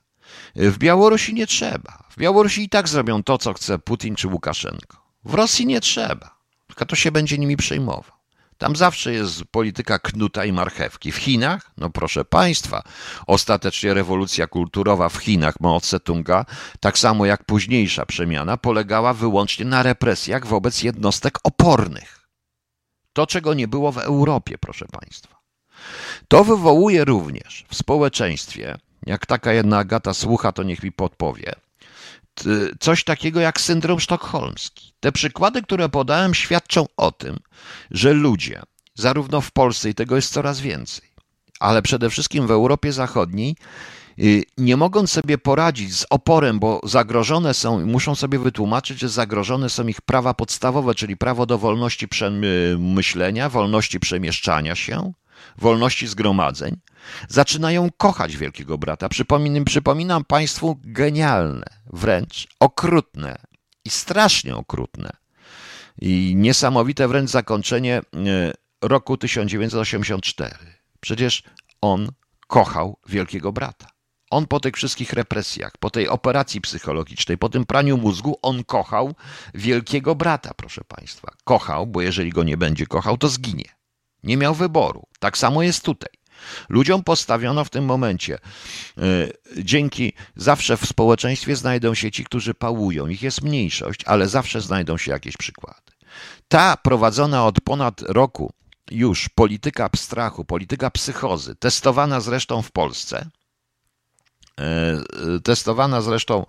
W Białorusi nie trzeba. W Białorusi i tak zrobią to, co chce Putin czy Łukaszenko. W Rosji nie trzeba. tylko to się będzie nimi przejmował. Tam zawsze jest polityka knuta i marchewki. W Chinach, no proszę Państwa, ostatecznie rewolucja kulturowa w Chinach Mao Tse-tunga, tak samo jak późniejsza przemiana, polegała wyłącznie na represjach wobec jednostek opornych. To, czego nie było w Europie, proszę Państwa. To wywołuje również w społeczeństwie, jak taka jedna Agata słucha, to niech mi podpowie, coś takiego jak syndrom sztokholmski. Te przykłady, które podałem, świadczą o tym, że ludzie, zarówno w Polsce, i tego jest coraz więcej, ale przede wszystkim w Europie Zachodniej, nie mogąc sobie poradzić z oporem, bo zagrożone są, muszą sobie wytłumaczyć, że zagrożone są ich prawa podstawowe, czyli prawo do wolności myślenia, wolności przemieszczania się, wolności zgromadzeń, zaczynają kochać Wielkiego Brata. Przypominam, przypominam Państwu genialne, wręcz okrutne i strasznie okrutne i niesamowite wręcz zakończenie e, roku 1984. Przecież on kochał Wielkiego Brata. On po tych wszystkich represjach, po tej operacji psychologicznej, po tym praniu mózgu, on kochał Wielkiego Brata, proszę Państwa. Kochał, bo jeżeli go nie będzie kochał, to zginie. Nie miał wyboru. Tak samo jest tutaj. Ludziom postawiono w tym momencie, e, dzięki zawsze w społeczeństwie znajdą się ci, którzy pałują. Ich jest mniejszość, ale zawsze znajdą się jakieś przykłady. Ta prowadzona od ponad roku już polityka strachu, polityka psychozy, testowana zresztą w Polsce, testowana zresztą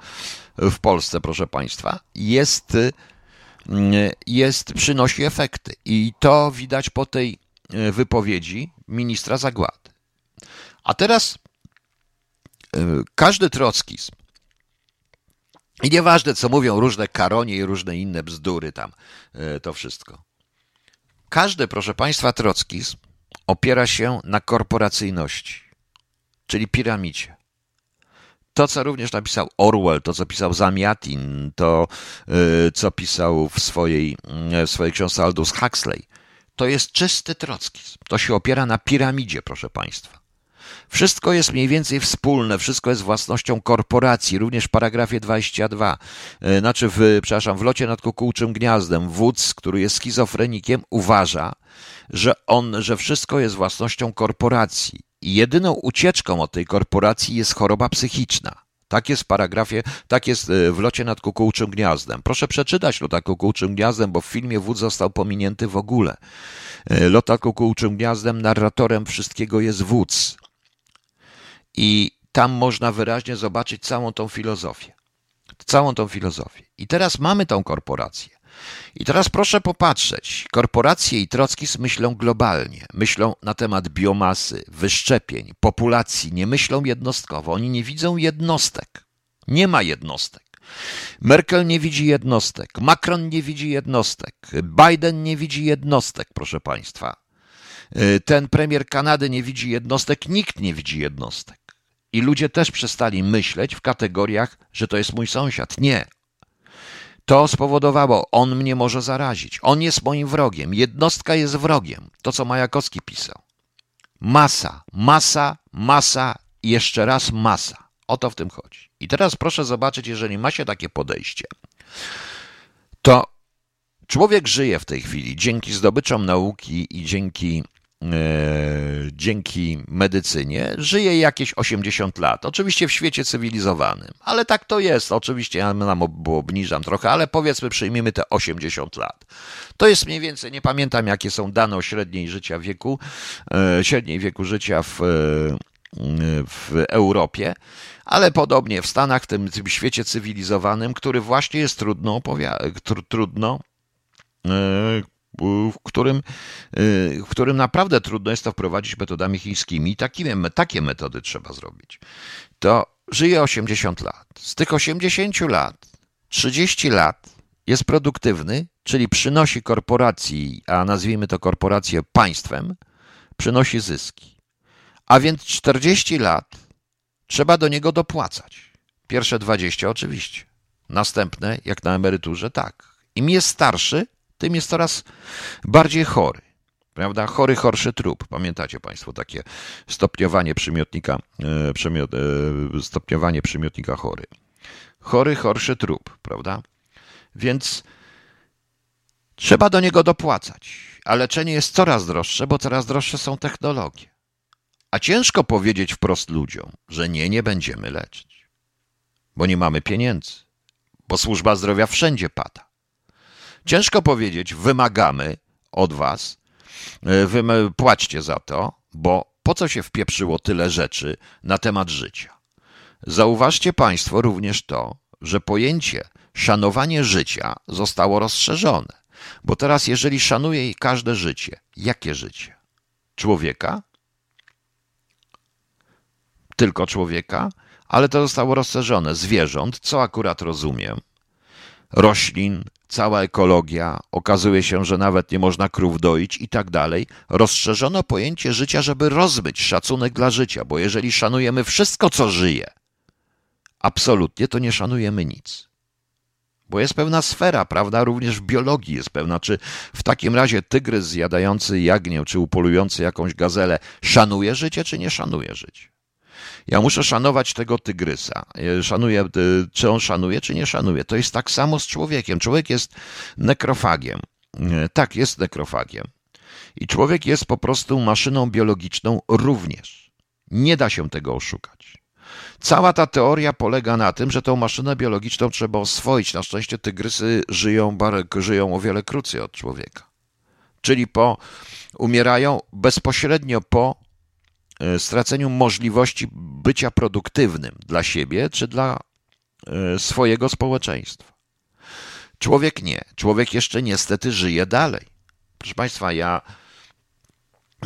w Polsce, proszę Państwa, jest, jest przynosi efekty. I to widać po tej E, wypowiedzi ministra zagłady. A teraz e, każdy trockizm, i nieważne, co mówią różne karonie i różne inne bzdury tam, e, to wszystko. Każdy, proszę Państwa, trockizm opiera się na korporacyjności, czyli piramidzie. To, co również napisał Orwell, to, co pisał Zamiatin, to, co pisał w swojej, w swojej książce Aldous Huxley, to jest czysty trockizm. To się opiera na piramidzie, proszę Państwa. Wszystko jest mniej więcej wspólne, wszystko jest własnością korporacji, również w paragrafie 22. E, znaczy, w, przepraszam, w locie nad kukułczym gniazdem wódz, który jest schizofrenikiem, uważa, że on, że wszystko jest własnością korporacji. I jedyną ucieczką od tej korporacji jest choroba psychiczna. Tak jest w paragrafie, tak jest e, w locie nad kukułczym gniazdem. Proszę przeczytać lot nad kukułczym gniazdem, bo w filmie wódz został pominięty w ogóle. E, lot nad kukułczym gniazdem, narratorem wszystkiego jest wódz. I tam można wyraźnie zobaczyć całą tą filozofię. Całą tą filozofię. I teraz mamy tą korporację. I teraz proszę popatrzeć. Korporacje i Trockis myślą globalnie. Myślą na temat biomasy, wyszczepień, populacji. Nie myślą jednostkowo. Oni nie widzą jednostek. Nie ma jednostek. Merkel nie widzi jednostek. Macron nie widzi jednostek. Biden nie widzi jednostek, proszę Państwa. Ten premier Kanady nie widzi jednostek. Nikt nie widzi jednostek. I ludzie też przestali myśleć w kategoriach, że to jest mój sąsiad. Nie, to spowodowało, on mnie może zarazić. On jest moim wrogiem. Jednostka jest wrogiem. To, co Majakowski pisał. Masa, masa, masa i jeszcze raz masa. O to w tym chodzi. I teraz proszę zobaczyć, jeżeli ma się takie podejście, to człowiek żyje w tej chwili dzięki zdobyczom nauki i dzięki dzięki medycynie żyje jakieś 80 lat. Oczywiście w świecie cywilizowanym, ale tak to jest. Oczywiście ja nam obniżam trochę, ale powiedzmy, przyjmijmy te 80 lat. To jest mniej więcej, nie pamiętam jakie są dane o średniej życia wieku, e, średniej wieku życia w, e, w Europie, ale podobnie w Stanach, w tym, tym świecie cywilizowanym, który właśnie jest trudno, opowiadać, trudno w którym, y, w którym naprawdę trudno jest to wprowadzić metodami chińskimi. Takimi, takie metody trzeba zrobić. To żyje 80 lat. Z tych 80 lat 30 lat jest produktywny, czyli przynosi korporacji, a nazwijmy to korporację państwem, przynosi zyski. A więc 40 lat trzeba do niego dopłacać. Pierwsze 20 oczywiście. Następne, jak na emeryturze, tak. Im jest starszy, tym jest coraz bardziej chory. Prawda? Chory, chorszy trup. Pamiętacie Państwo takie stopniowanie przymiotnika, e, przymiot, e, stopniowanie przymiotnika chory. Chory, chorszy trup, prawda? Więc Trzeba do niego dopłacać, a leczenie jest coraz droższe, bo coraz droższe są technologie. A ciężko powiedzieć wprost ludziom, że nie, nie będziemy leczyć, bo nie mamy pieniędzy, bo służba zdrowia wszędzie pada. Ciężko powiedzieć, wymagamy od was, e, wy płaćcie za to, bo po co się wpieprzyło tyle rzeczy na temat życia? Zauważcie Państwo również to, że pojęcie szanowanie życia zostało rozszerzone. Bo teraz, jeżeli szanuje każde życie, jakie życie? Człowieka? Tylko człowieka? Ale to zostało rozszerzone. Zwierząt, co akurat rozumiem, roślin, cała ekologia, okazuje się, że nawet nie można krów doić i tak dalej. Rozszerzono pojęcie życia, żeby rozbyć szacunek dla życia, bo jeżeli szanujemy wszystko, co żyje, absolutnie to nie szanujemy nic. Bo jest pewna sfera, prawda, również w biologii jest pewna, czy w takim razie tygrys zjadający jagnię, czy upolujący jakąś gazelę szanuje życie, czy nie szanuje życie. Ja muszę szanować tego tygrysa. Szanuję, y, czy on szanuje, czy nie szanuje. To jest tak samo z człowiekiem. Człowiek jest nekrofagiem. Y, tak, jest nekrofagiem. I człowiek jest po prostu maszyną biologiczną również. Nie da się tego oszukać. Cała ta teoria polega na tym, że tą maszynę biologiczną trzeba oswoić. Na szczęście tygrysy żyją, żyją o wiele krócej od człowieka. Czyli po, umierają bezpośrednio po e, straceniu możliwości bycia produktywnym dla siebie czy dla e, swojego społeczeństwa. Człowiek nie. Człowiek jeszcze niestety żyje dalej. Proszę Państwa, ja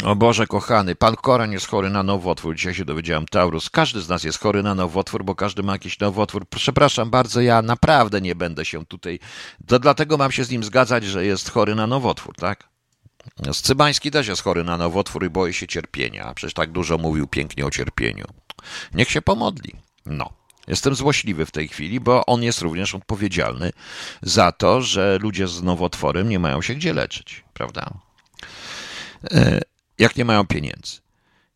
o Boże kochany, pan Koran jest chory na nowotwór. Dzisiaj się dowiedziałem, Taurus. Każdy z nas jest chory na nowotwór, bo każdy ma jakiś nowotwór. Przepraszam bardzo, ja naprawdę nie będę się tutaj. To dlatego mam się z nim zgadzać, że jest chory na nowotwór, tak? Scybański też jest chory na nowotwór i boi się cierpienia. Przecież tak dużo mówił pięknie o cierpieniu. Niech się pomodli. No. Jestem złośliwy w tej chwili, bo on jest również odpowiedzialny za to, że ludzie z nowotworem nie mają się gdzie leczyć, prawda? E, jak nie mają pieniędzy.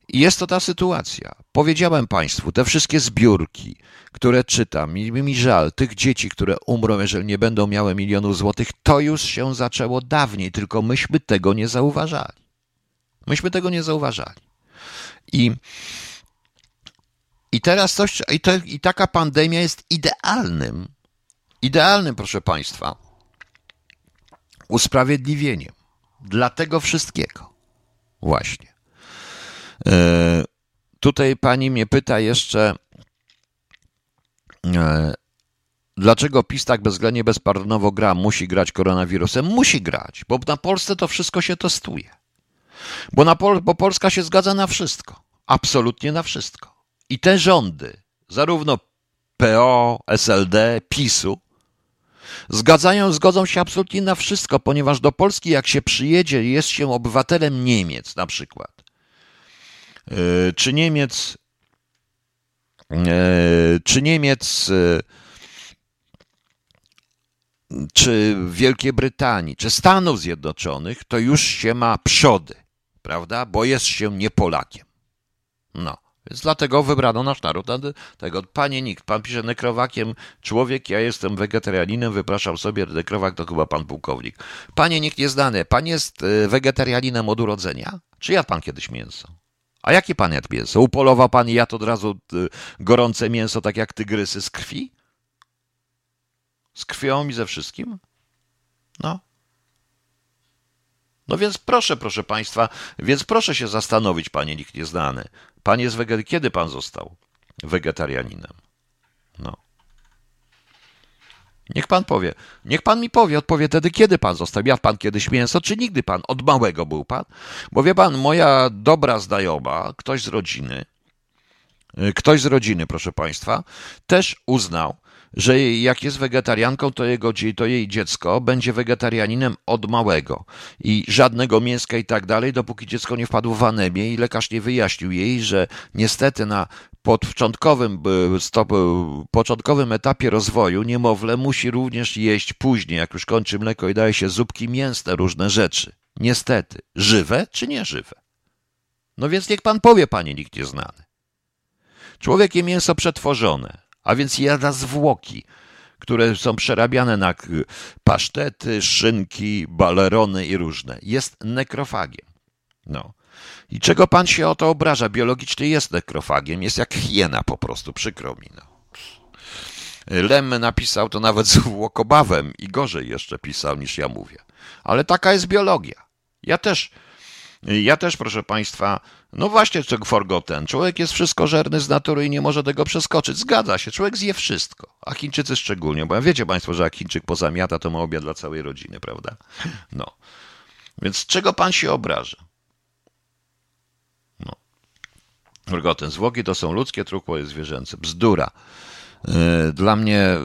I jest to ta sytuacja. Powiedziałem Państwu, te wszystkie zbiórki, które czytam, mi, mi żal tych dzieci, które umrą, jeżeli nie będą miały milionów złotych, to już się zaczęło dawniej, tylko myśmy tego nie zauważali. Myśmy tego nie zauważali. I, i teraz coś, i, to, i taka pandemia jest idealnym, idealnym, proszę Państwa, usprawiedliwieniem dla tego wszystkiego. Właśnie. E, tutaj pani mnie pyta jeszcze, e, dlaczego PiS tak bezwzględnie bezpardonowo gra, musi grać koronawirusem? Musi grać, bo na Polsce to wszystko się testuje. Bo, na Pol bo Polska się zgadza na wszystko. Absolutnie na wszystko. I te rządy, zarówno PO, SLD, PiSu, Zgadzają, zgodzą się absolutnie na wszystko, ponieważ do Polski jak się przyjedzie, jest się obywatelem Niemiec na przykład, czy Niemiec, e, czy Niemiec, e, czy Wielkiej Brytanii, czy Stanów Zjednoczonych, to już się ma przody, prawda? Bo jest się nie Polakiem. No. Więc dlatego wybrano nasz naród tego. Panie nikt, pan pisze nekrowakiem człowiek, ja jestem wegetarianinem, wypraszam sobie, nekrowak to chyba pan pułkownik. Panie nikt nieznany, pan jest e, wegetarianinem od urodzenia? Czy jadł pan kiedyś mięso? A jakie pan jadł mięso? Upolował pan i jadł od razu e, gorące mięso, tak jak tygrysy z krwi? Z krwią i ze wszystkim? No. No więc proszę, proszę państwa, więc proszę się zastanowić, panie nikt nieznany. Pan jest wegetarianinem. Kiedy pan został wegetarianinem? No. Niech pan powie. Niech pan mi powie, odpowie wtedy, kiedy pan został. Pan kiedyś mięso, czy nigdy pan? Od małego był pan? Bo wie pan, moja dobra znajoma, ktoś z rodziny, y, ktoś z rodziny, proszę państwa, też uznał, że jak jest wegetarianką, to, jego, to jej dziecko będzie wegetarianinem od małego i żadnego mięska i tak dalej, dopóki dziecko nie wpadło w anemię i lekarz nie wyjaśnił jej, że niestety na początkowym, stop, początkowym etapie rozwoju niemowlę musi również jeść później, jak już kończy mleko i daje się zupki mięsne, różne rzeczy. Niestety. Żywe czy nieżywe? No więc niech pan powie, panie nikt nieznany. Człowiek je mięso przetworzone, a więc jada zwłoki, które są przerabiane na pasztety, szynki, balerony i różne. Jest nekrofagiem. No. I czego pan się o to obraża? Biologicznie jest nekrofagiem, jest jak hiena po prostu, przykro mi. No. Lem napisał to nawet z łokobawem i gorzej jeszcze pisał niż ja mówię. Ale taka jest biologia. Ja też, ja też, proszę państwa, no właśnie, forgotten. Człowiek jest wszystkożerny z natury i nie może tego przeskoczyć. Zgadza się, człowiek zje wszystko. A Chińczycy szczególnie, bo wiecie państwo, że jak Chińczyk pozamiata, to ma obiad dla całej rodziny, prawda? No. Więc czego pan się obraża? No. Forgotten. Zwłoki to są ludzkie, trupło jest zwierzęce. Bzdura. E, dla mnie,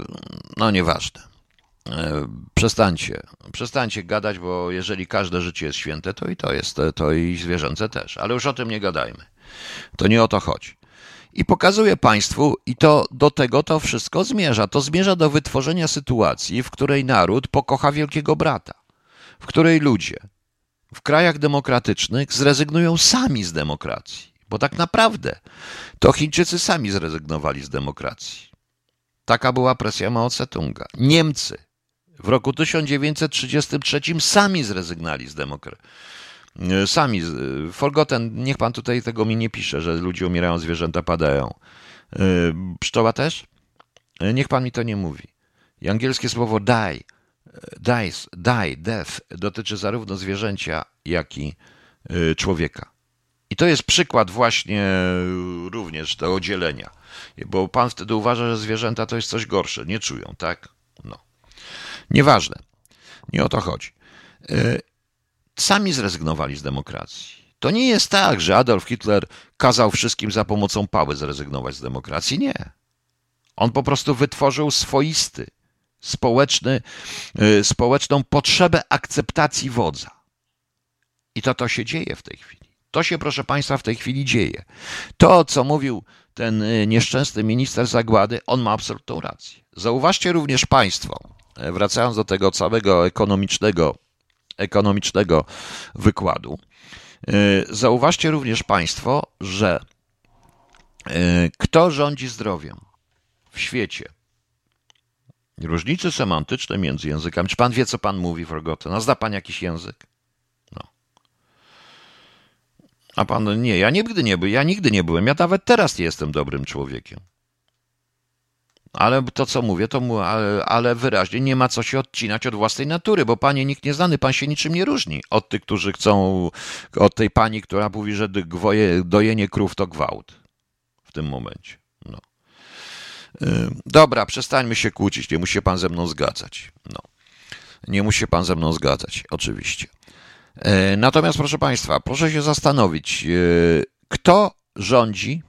no nieważne. E, przestańcie, przestańcie gadać, bo jeżeli każde życie jest święte, to i to jest, to i zwierzęce też. Ale już o tym nie gadajmy. To nie o to chodzi. I pokazuję Państwu, i to do tego to wszystko zmierza. To zmierza do wytworzenia sytuacji, w której naród pokocha wielkiego brata, w której ludzie w krajach demokratycznych zrezygnują sami z demokracji, bo tak naprawdę to Chińczycy sami zrezygnowali z demokracji. Taka była presja Mao Tse-tunga. Niemcy w roku 1933 sami zrezygnali z demokracji. Sami, forgotten, niech pan tutaj tego mi nie pisze, że ludzie umierają, zwierzęta padają. E, pszczoła też? E, niech pan mi to nie mówi. I angielskie słowo die, dies, die, death dotyczy zarówno zwierzęcia, jak i e, człowieka. I to jest przykład właśnie również tego dzielenia. Bo pan wtedy uważa, że zwierzęta to jest coś gorsze, nie czują, tak? Nieważne. Nie o to chodzi. E, sami zrezygnowali z demokracji. To nie jest tak, że Adolf Hitler kazał wszystkim za pomocą pały zrezygnować z demokracji. Nie. On po prostu wytworzył swoisty, społeczny, e, społeczną potrzebę akceptacji wodza. I to to się dzieje w tej chwili. To się, proszę Państwa, w tej chwili dzieje. To, co mówił ten e, nieszczęsny minister Zagłady, on ma absolutną rację. Zauważcie również Państwo, E, wracając do tego całego ekonomicznego, ekonomicznego wykładu, e, zauważcie również Państwo, że kto rządzi zdrowiem w świecie? Różnice semantyczne między językami. Czy pan wie, co pan mówi, Forgotten? A zna pan jakiś język? No. A pan nie, ja nigdy nie byłem, ja nigdy nie byłem, ja nawet teraz nie jestem dobrym człowiekiem. Ale to, co mówię, to mu, ale, ale, wyraźnie nie ma co się odcinać od własnej natury, bo panie nikt nieznany, pan się niczym nie różni od tych, którzy chcą, od tej pani, która mówi, że gwoje, dojenie krów to gwałt w tym momencie. No. Dobra, przestańmy się kłócić, nie musi się pan ze mną zgadzać. No. Nie musi się pan ze mną zgadzać, oczywiście. E, natomiast, proszę państwa, proszę się zastanowić, e, kto rządzi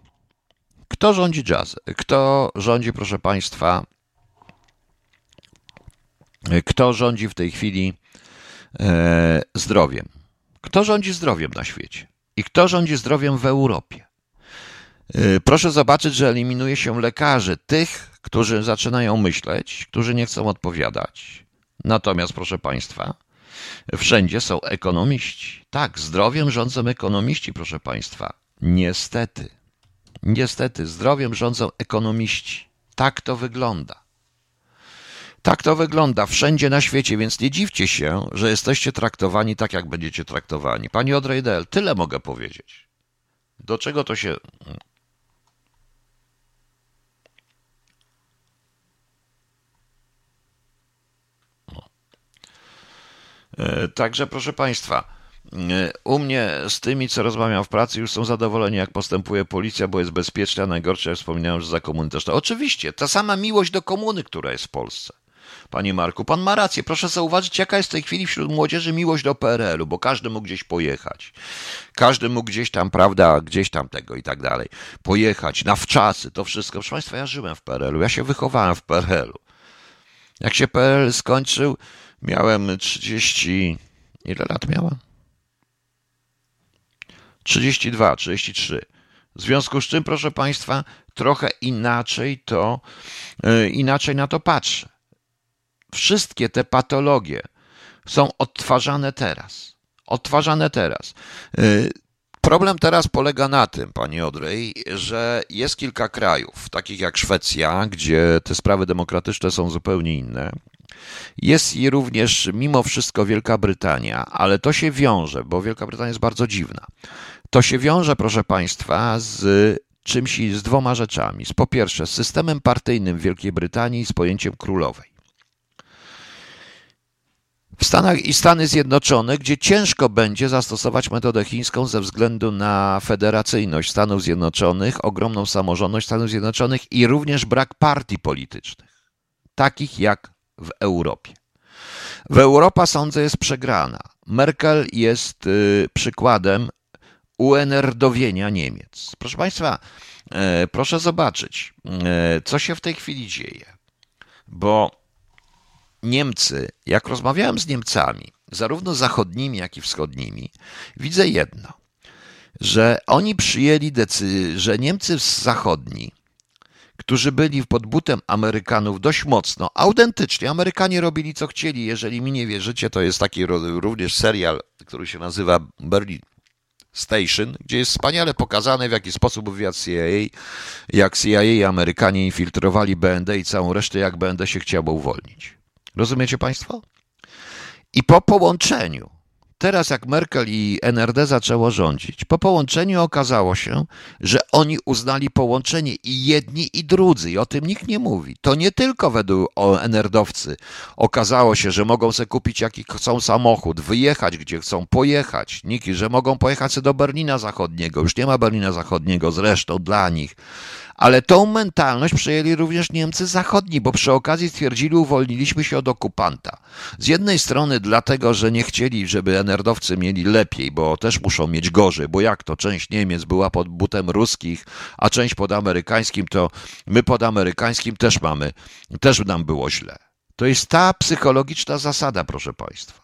kto rządzi jazz? Kto rządzi, proszę Państwa, kto rządzi w tej chwili e, zdrowiem? Kto rządzi zdrowiem na świecie? I kto rządzi zdrowiem w Europie? E, proszę zobaczyć, że eliminuje się lekarzy, tych, którzy zaczynają myśleć, którzy nie chcą odpowiadać. Natomiast, proszę Państwa, wszędzie są ekonomiści. Tak, zdrowiem rządzą ekonomiści, proszę Państwa. Niestety. Niestety, zdrowiem rządzą ekonomiści. Tak to wygląda. Tak to wygląda wszędzie na świecie, więc nie dziwcie się, że jesteście traktowani tak, jak będziecie traktowani. Pani Odrejdel, tyle mogę powiedzieć. Do czego to się. Także, proszę Państwa. U mnie z tymi, co rozmawiam w pracy, już są zadowoleni, jak postępuje policja, bo jest bezpieczna. Najgorsze, jak wspominałem, że za komuny też to. Oczywiście, ta sama miłość do komuny, która jest w Polsce. Panie Marku, pan ma rację. Proszę zauważyć, jaka jest w tej chwili wśród młodzieży miłość do PRL-u, bo każdy mógł gdzieś pojechać. Każdy mógł gdzieś tam, prawda, gdzieś tam tego i tak dalej. Pojechać na wczasy, to wszystko. Proszę Państwa, ja żyłem w PRL-u, ja się wychowałem w PRL-u. Jak się PRL skończył, miałem 30. Ile lat miałem? 32, 33. W związku z czym, proszę Państwa, trochę inaczej to, e, inaczej na to patrzę. Wszystkie te patologie są odtwarzane teraz. Odtwarzane teraz. E, Problem teraz polega na tym, panie Odrej, że jest kilka krajów, takich jak Szwecja, gdzie te sprawy demokratyczne są zupełnie inne. Jest i również mimo wszystko Wielka Brytania, ale to się wiąże, bo Wielka Brytania jest bardzo dziwna. To się wiąże, proszę państwa, z czymś z dwoma rzeczami. Po pierwsze, z systemem partyjnym w Wielkiej Brytanii i z pojęciem królowej. W Stanach i Stany Zjednoczone, gdzie ciężko będzie zastosować metodę chińską ze względu na federacyjność Stanów Zjednoczonych, ogromną samorządność Stanów Zjednoczonych i również brak partii politycznych, takich jak w Europie. W Europa sądzę jest przegrana. Merkel jest y, przykładem uenerdowienia Niemiec. Proszę Państwa, e, proszę zobaczyć, e, co się w tej chwili dzieje. Bo Niemcy, jak rozmawiałem z Niemcami, zarówno zachodnimi, jak i wschodnimi, widzę jedno, że oni przyjęli decyzję, że Niemcy zachodni, którzy byli pod butem Amerykanów dość mocno, autentycznie, Amerykanie robili co chcieli, jeżeli mi nie wierzycie, to jest taki również serial, który się nazywa Berlin Station, gdzie jest wspaniale pokazane, w jaki sposób wywiad CIA, jak CIA i Amerykanie infiltrowali BND i całą resztę, jak BND się chciało uwolnić. Rozumiecie Państwo? I po połączeniu, teraz jak Merkel i NRD zaczęło rządzić, po połączeniu okazało się, że oni uznali połączenie i jedni i drudzy, i o tym nikt nie mówi. To nie tylko według NRD-owcy okazało się, że mogą sobie kupić jaki chcą samochód, wyjechać gdzie chcą, pojechać, niki, że mogą pojechać do Berlina Zachodniego, już nie ma Berlina Zachodniego zresztą dla nich, ale tą mentalność przejęli również Niemcy zachodni, bo przy okazji stwierdzili, uwolniliśmy się od okupanta. Z jednej strony dlatego, że nie chcieli, żeby enerdowcy mieli lepiej, bo też muszą mieć gorzej, bo jak to część Niemiec była pod butem ruskich, a część pod amerykańskim, to my pod amerykańskim też mamy, też nam było źle. To jest ta psychologiczna zasada, proszę Państwa.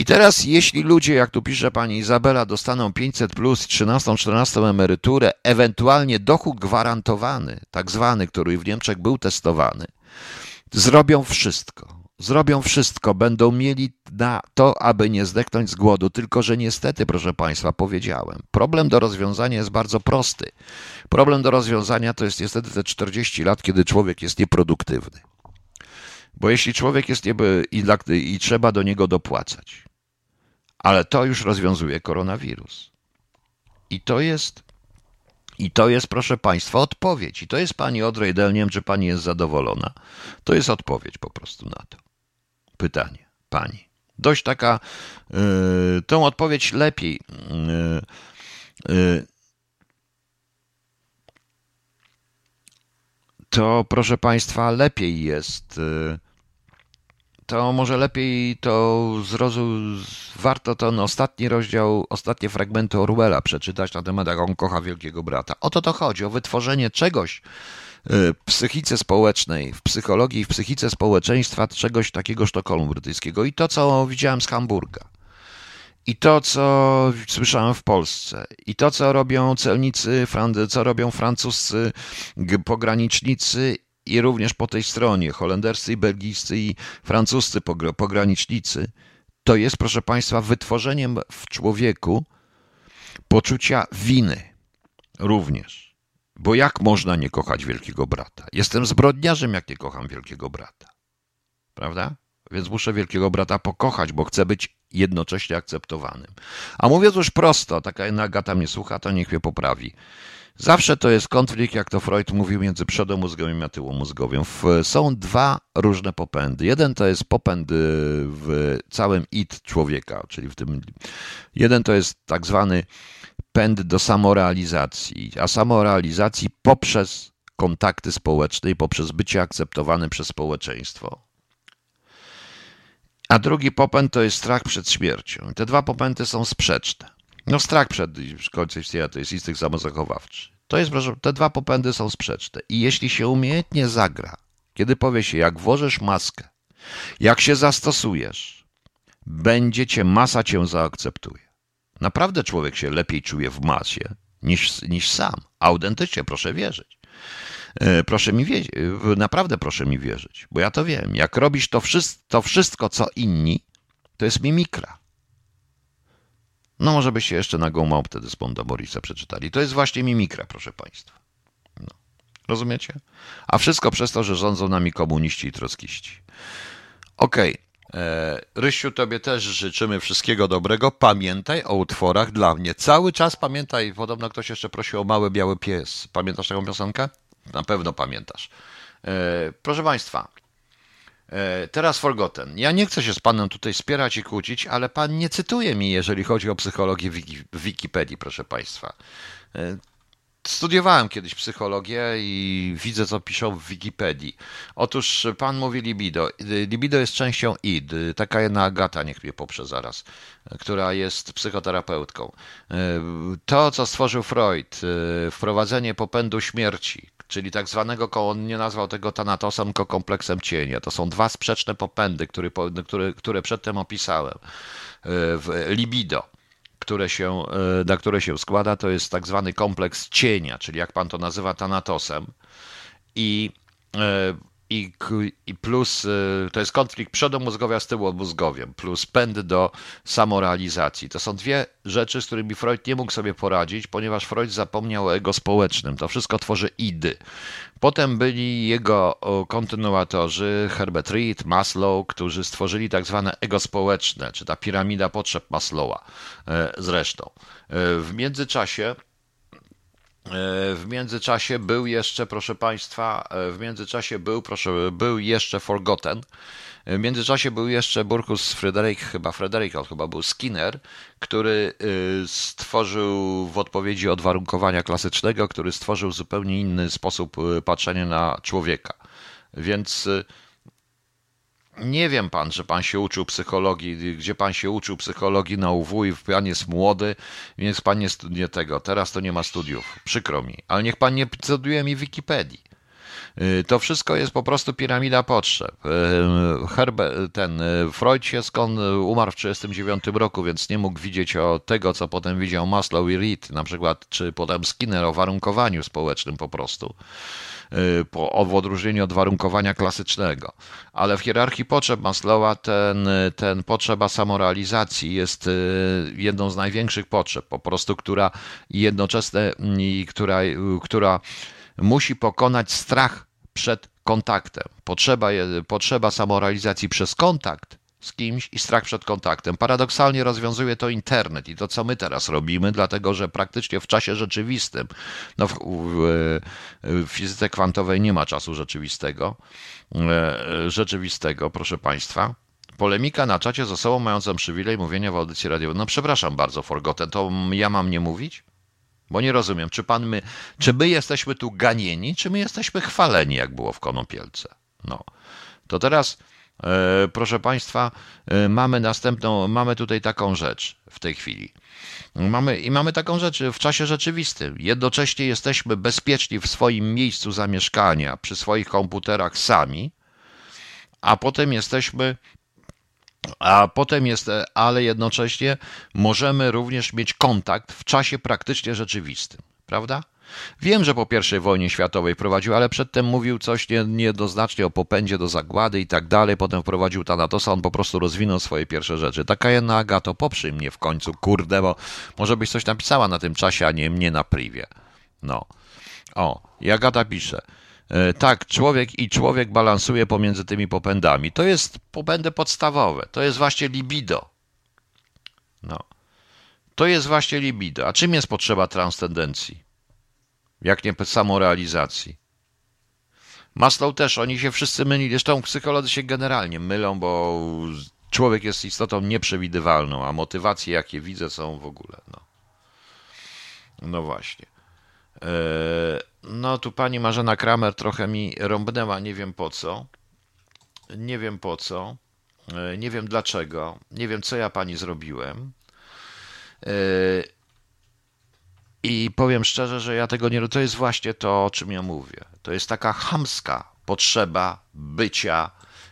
I teraz, jeśli ludzie, jak tu pisze pani Izabela, dostaną 500 plus, 13, 14 emeryturę, ewentualnie dochód gwarantowany, tak zwany, który w Niemczech był testowany, zrobią wszystko. Zrobią wszystko, będą mieli na to, aby nie zdechnąć z głodu. Tylko, że niestety, proszę Państwa, powiedziałem, problem do rozwiązania jest bardzo prosty. Problem do rozwiązania to jest niestety te 40 lat, kiedy człowiek jest nieproduktywny. Bo jeśli człowiek jest nieby i, i trzeba do niego dopłacać, ale to już rozwiązuje koronawirus. I to jest, i to jest, proszę Państwa, odpowiedź. I to jest Pani Odrej Del, nie wiem, czy Pani jest zadowolona. To jest odpowiedź po prostu na to. Pytanie Pani. Dość taka, yy, tą odpowiedź lepiej yy, yy, to proszę Państwa, lepiej jest. To może lepiej to zrozum, warto ten ostatni rozdział, ostatnie fragmenty Orwella przeczytać na temat, jak on kocha Wielkiego Brata. O to to chodzi, o wytworzenie czegoś y, w psychice społecznej, w psychologii, w psychice społeczeństwa, czegoś takiego Sztokholmu brytyjskiego. I to, co widziałem z Hamburga. I to, co słyszałem w Polsce, i to, co robią celnicy, co robią francuscy pogranicznicy, i również po tej stronie holenderscy, i belgijscy, i francuscy pogranicznicy, to jest, proszę Państwa, wytworzeniem w człowieku poczucia winy również. Bo jak można nie kochać wielkiego brata? Jestem zbrodniarzem, jak nie kocham wielkiego brata. Prawda? Więc muszę wielkiego brata pokochać, bo chcę być jednocześnie akceptowanym. A mówiąc już prosto, taka jedna Agata mnie słucha, to niech mnie poprawi. Zawsze to jest konflikt, jak to Freud mówił, między przodomózgowym a tyłomózgowym. Są dwa różne popędy. Jeden to jest popęd y, w całym id człowieka, czyli w tym. Jeden to jest tak zwany pęd do samorealizacji, a samorealizacji poprzez kontakty społeczne i poprzez bycie akceptowanym przez społeczeństwo. A drugi popęd to jest strach przed śmiercią. Te dwa popędy są sprzeczne. No strach przed końcem istnienia to jest instynkt samozachowawczy. To jest, proszę, te dwa popędy są sprzeczne. I jeśli się umiejętnie zagra, kiedy powie się, jak włożysz maskę, jak się zastosujesz, będzie cię, masa cię zaakceptuje. Naprawdę człowiek się lepiej czuje w masie niż, niż sam. Autentycznie, proszę wierzyć. E, proszę mi wierzyć, naprawdę proszę mi wierzyć, bo ja to wiem. Jak robisz to wszystko, to wszystko co inni, to jest mimikra. No może byście jeszcze na Małp wtedy z Bonda Morisa przeczytali. To jest właśnie mimikra, proszę Państwa. No. Rozumiecie? A wszystko przez to, że rządzą nami komuniści i trockiści. Okej. Okay. E, Rysiu, tobie też życzymy wszystkiego dobrego. Pamiętaj o utworach dla mnie. Cały czas pamiętaj, podobno ktoś jeszcze prosił o Mały Biały Pies. Pamiętasz taką piosenkę? Na pewno pamiętasz. E, proszę Państwa, teraz Forgotten. Ja nie chcę się z Panem tutaj spierać i kłócić, ale Pan nie cytuje mi, jeżeli chodzi o psychologię w Wikipedii, proszę Państwa. Studiowałem kiedyś psychologię i widzę, co piszą w Wikipedii. Otóż pan mówi libido. Libido jest częścią id. Taka jedna Agata, niech mnie poprze zaraz, która jest psychoterapeutką. To, co stworzył Freud, wprowadzenie popędu śmierci, czyli tak zwanego, on nie nazwał tego tanatosem, tylko kompleksem cienia. To są dwa sprzeczne popędy, które, które, które przedtem opisałem. W libido które się, e, na które się składa, to jest tak zwany kompleks cienia, czyli jak pan to nazywa, tanatosem. I, e, i, i plus e, to jest konflikt przodomózgowia z tyłomózgowiem, plus pęd do samorealizacji. To są dwie rzeczy, z którymi Freud nie mógł sobie poradzić, ponieważ Freud zapomniał o ego społecznym. To wszystko tworzy idy. Potem byli jego kontynuatorzy Herbert Reed, Maslow, którzy stworzyli tak zwane ego społeczne, czy ta piramida potrzeb Maslowa e, zresztą. E, w międzyczasie w międzyczasie był jeszcze, proszę Państwa, w międzyczasie był, proszę, był jeszcze Forgotten, w międzyczasie był jeszcze Burkus Frederick, chyba Frederick, chyba był Skinner, który stworzył w odpowiedzi od warunkowania klasycznego, który stworzył zupełnie inny sposób patrzenia na człowieka. Więc nie wiem pan, że pan się uczył psychologii, gdzie pan się uczył psychologii na UW i pan jest młody, więc pan nie studiuje tego. Teraz to nie ma studiów. Przykro mi. Ale niech pan nie studiuje mi Wikipedii. Y, to wszystko jest po prostu piramida potrzeb. Y, Herbe, ten y, Freud się skąd umarł w 1939 roku, więc nie mógł widzieć o tego, co potem widział Maslow i Reed, na przykład, czy potem Skinner o warunkowaniu społecznym po prostu po, w odróżnieniu od warunkowania klasycznego. Ale w hierarchii potrzeb Maslowa ten, ten potrzeba samorealizacji jest jedną z największych potrzeb, po prostu, która jednocześnie, która, która musi pokonać strach przed kontaktem. Potrzeba, potrzeba samorealizacji przez kontakt z kimś i strach przed kontaktem. Paradoksalnie rozwiązuje to internet i to, co my teraz robimy, dlatego że praktycznie w czasie rzeczywistym, no w, w, w fizyce kwantowej nie ma czasu rzeczywistego, e, rzeczywistego, proszę Państwa. Polemika na czacie z osobą mającą przywilej mówienia w audycji radiowej. No przepraszam bardzo, Forgotten, to ja mam nie mówić? Bo nie rozumiem, czy pan my, czy my jesteśmy tu ganieni, czy my jesteśmy chwaleni, jak było w Konopielce. No. To teraz, proszę państwa, e, mamy następną, mamy tutaj taką rzecz w tej chwili. Mamy, I mamy taką rzecz w czasie rzeczywistym. Jednocześnie jesteśmy bezpieczni w swoim miejscu zamieszkania, przy swoich komputerach sami, a potem jesteśmy a potem jest, e, ale jednocześnie możemy również mieć kontakt w czasie praktycznie rzeczywistym, prawda? Wiem, że po I wojnie światowej prowadził, ale przedtem mówił coś niejednoznacznie o popędzie do zagłady i tak dalej. Potem wprowadził Tanatosa, on po prostu rozwinął swoje pierwsze rzeczy. Taka jedna Agato, poprzyj mnie w końcu, kurde, bo może byś coś napisała na tym czasie, a nie mnie na privie. No. O, i Agata pisze. E, tak, człowiek i człowiek balansuje pomiędzy tymi popędami. To jest popędy podstawowe. To jest właśnie libido. No. To jest właśnie libido. A czym jest potrzeba transcendencji? Jak nie samorealizacji? Maslow też, oni się wszyscy mylili. Zresztą psycholodzy się generalnie mylą, bo człowiek jest istotą nieprzewidywalną, a motywacje, jakie widzę, są w ogóle. No, no właśnie. Eee, no tu pani Marzena Kramer trochę mi rąbnęła, nie wiem po co. Nie wiem po co. Eee, nie wiem dlaczego. Nie wiem, co ja pani zrobiłem. I powiem szczerze, że ja tego nie. To jest właśnie to, o czym ja mówię. To jest taka chamska potrzeba bycia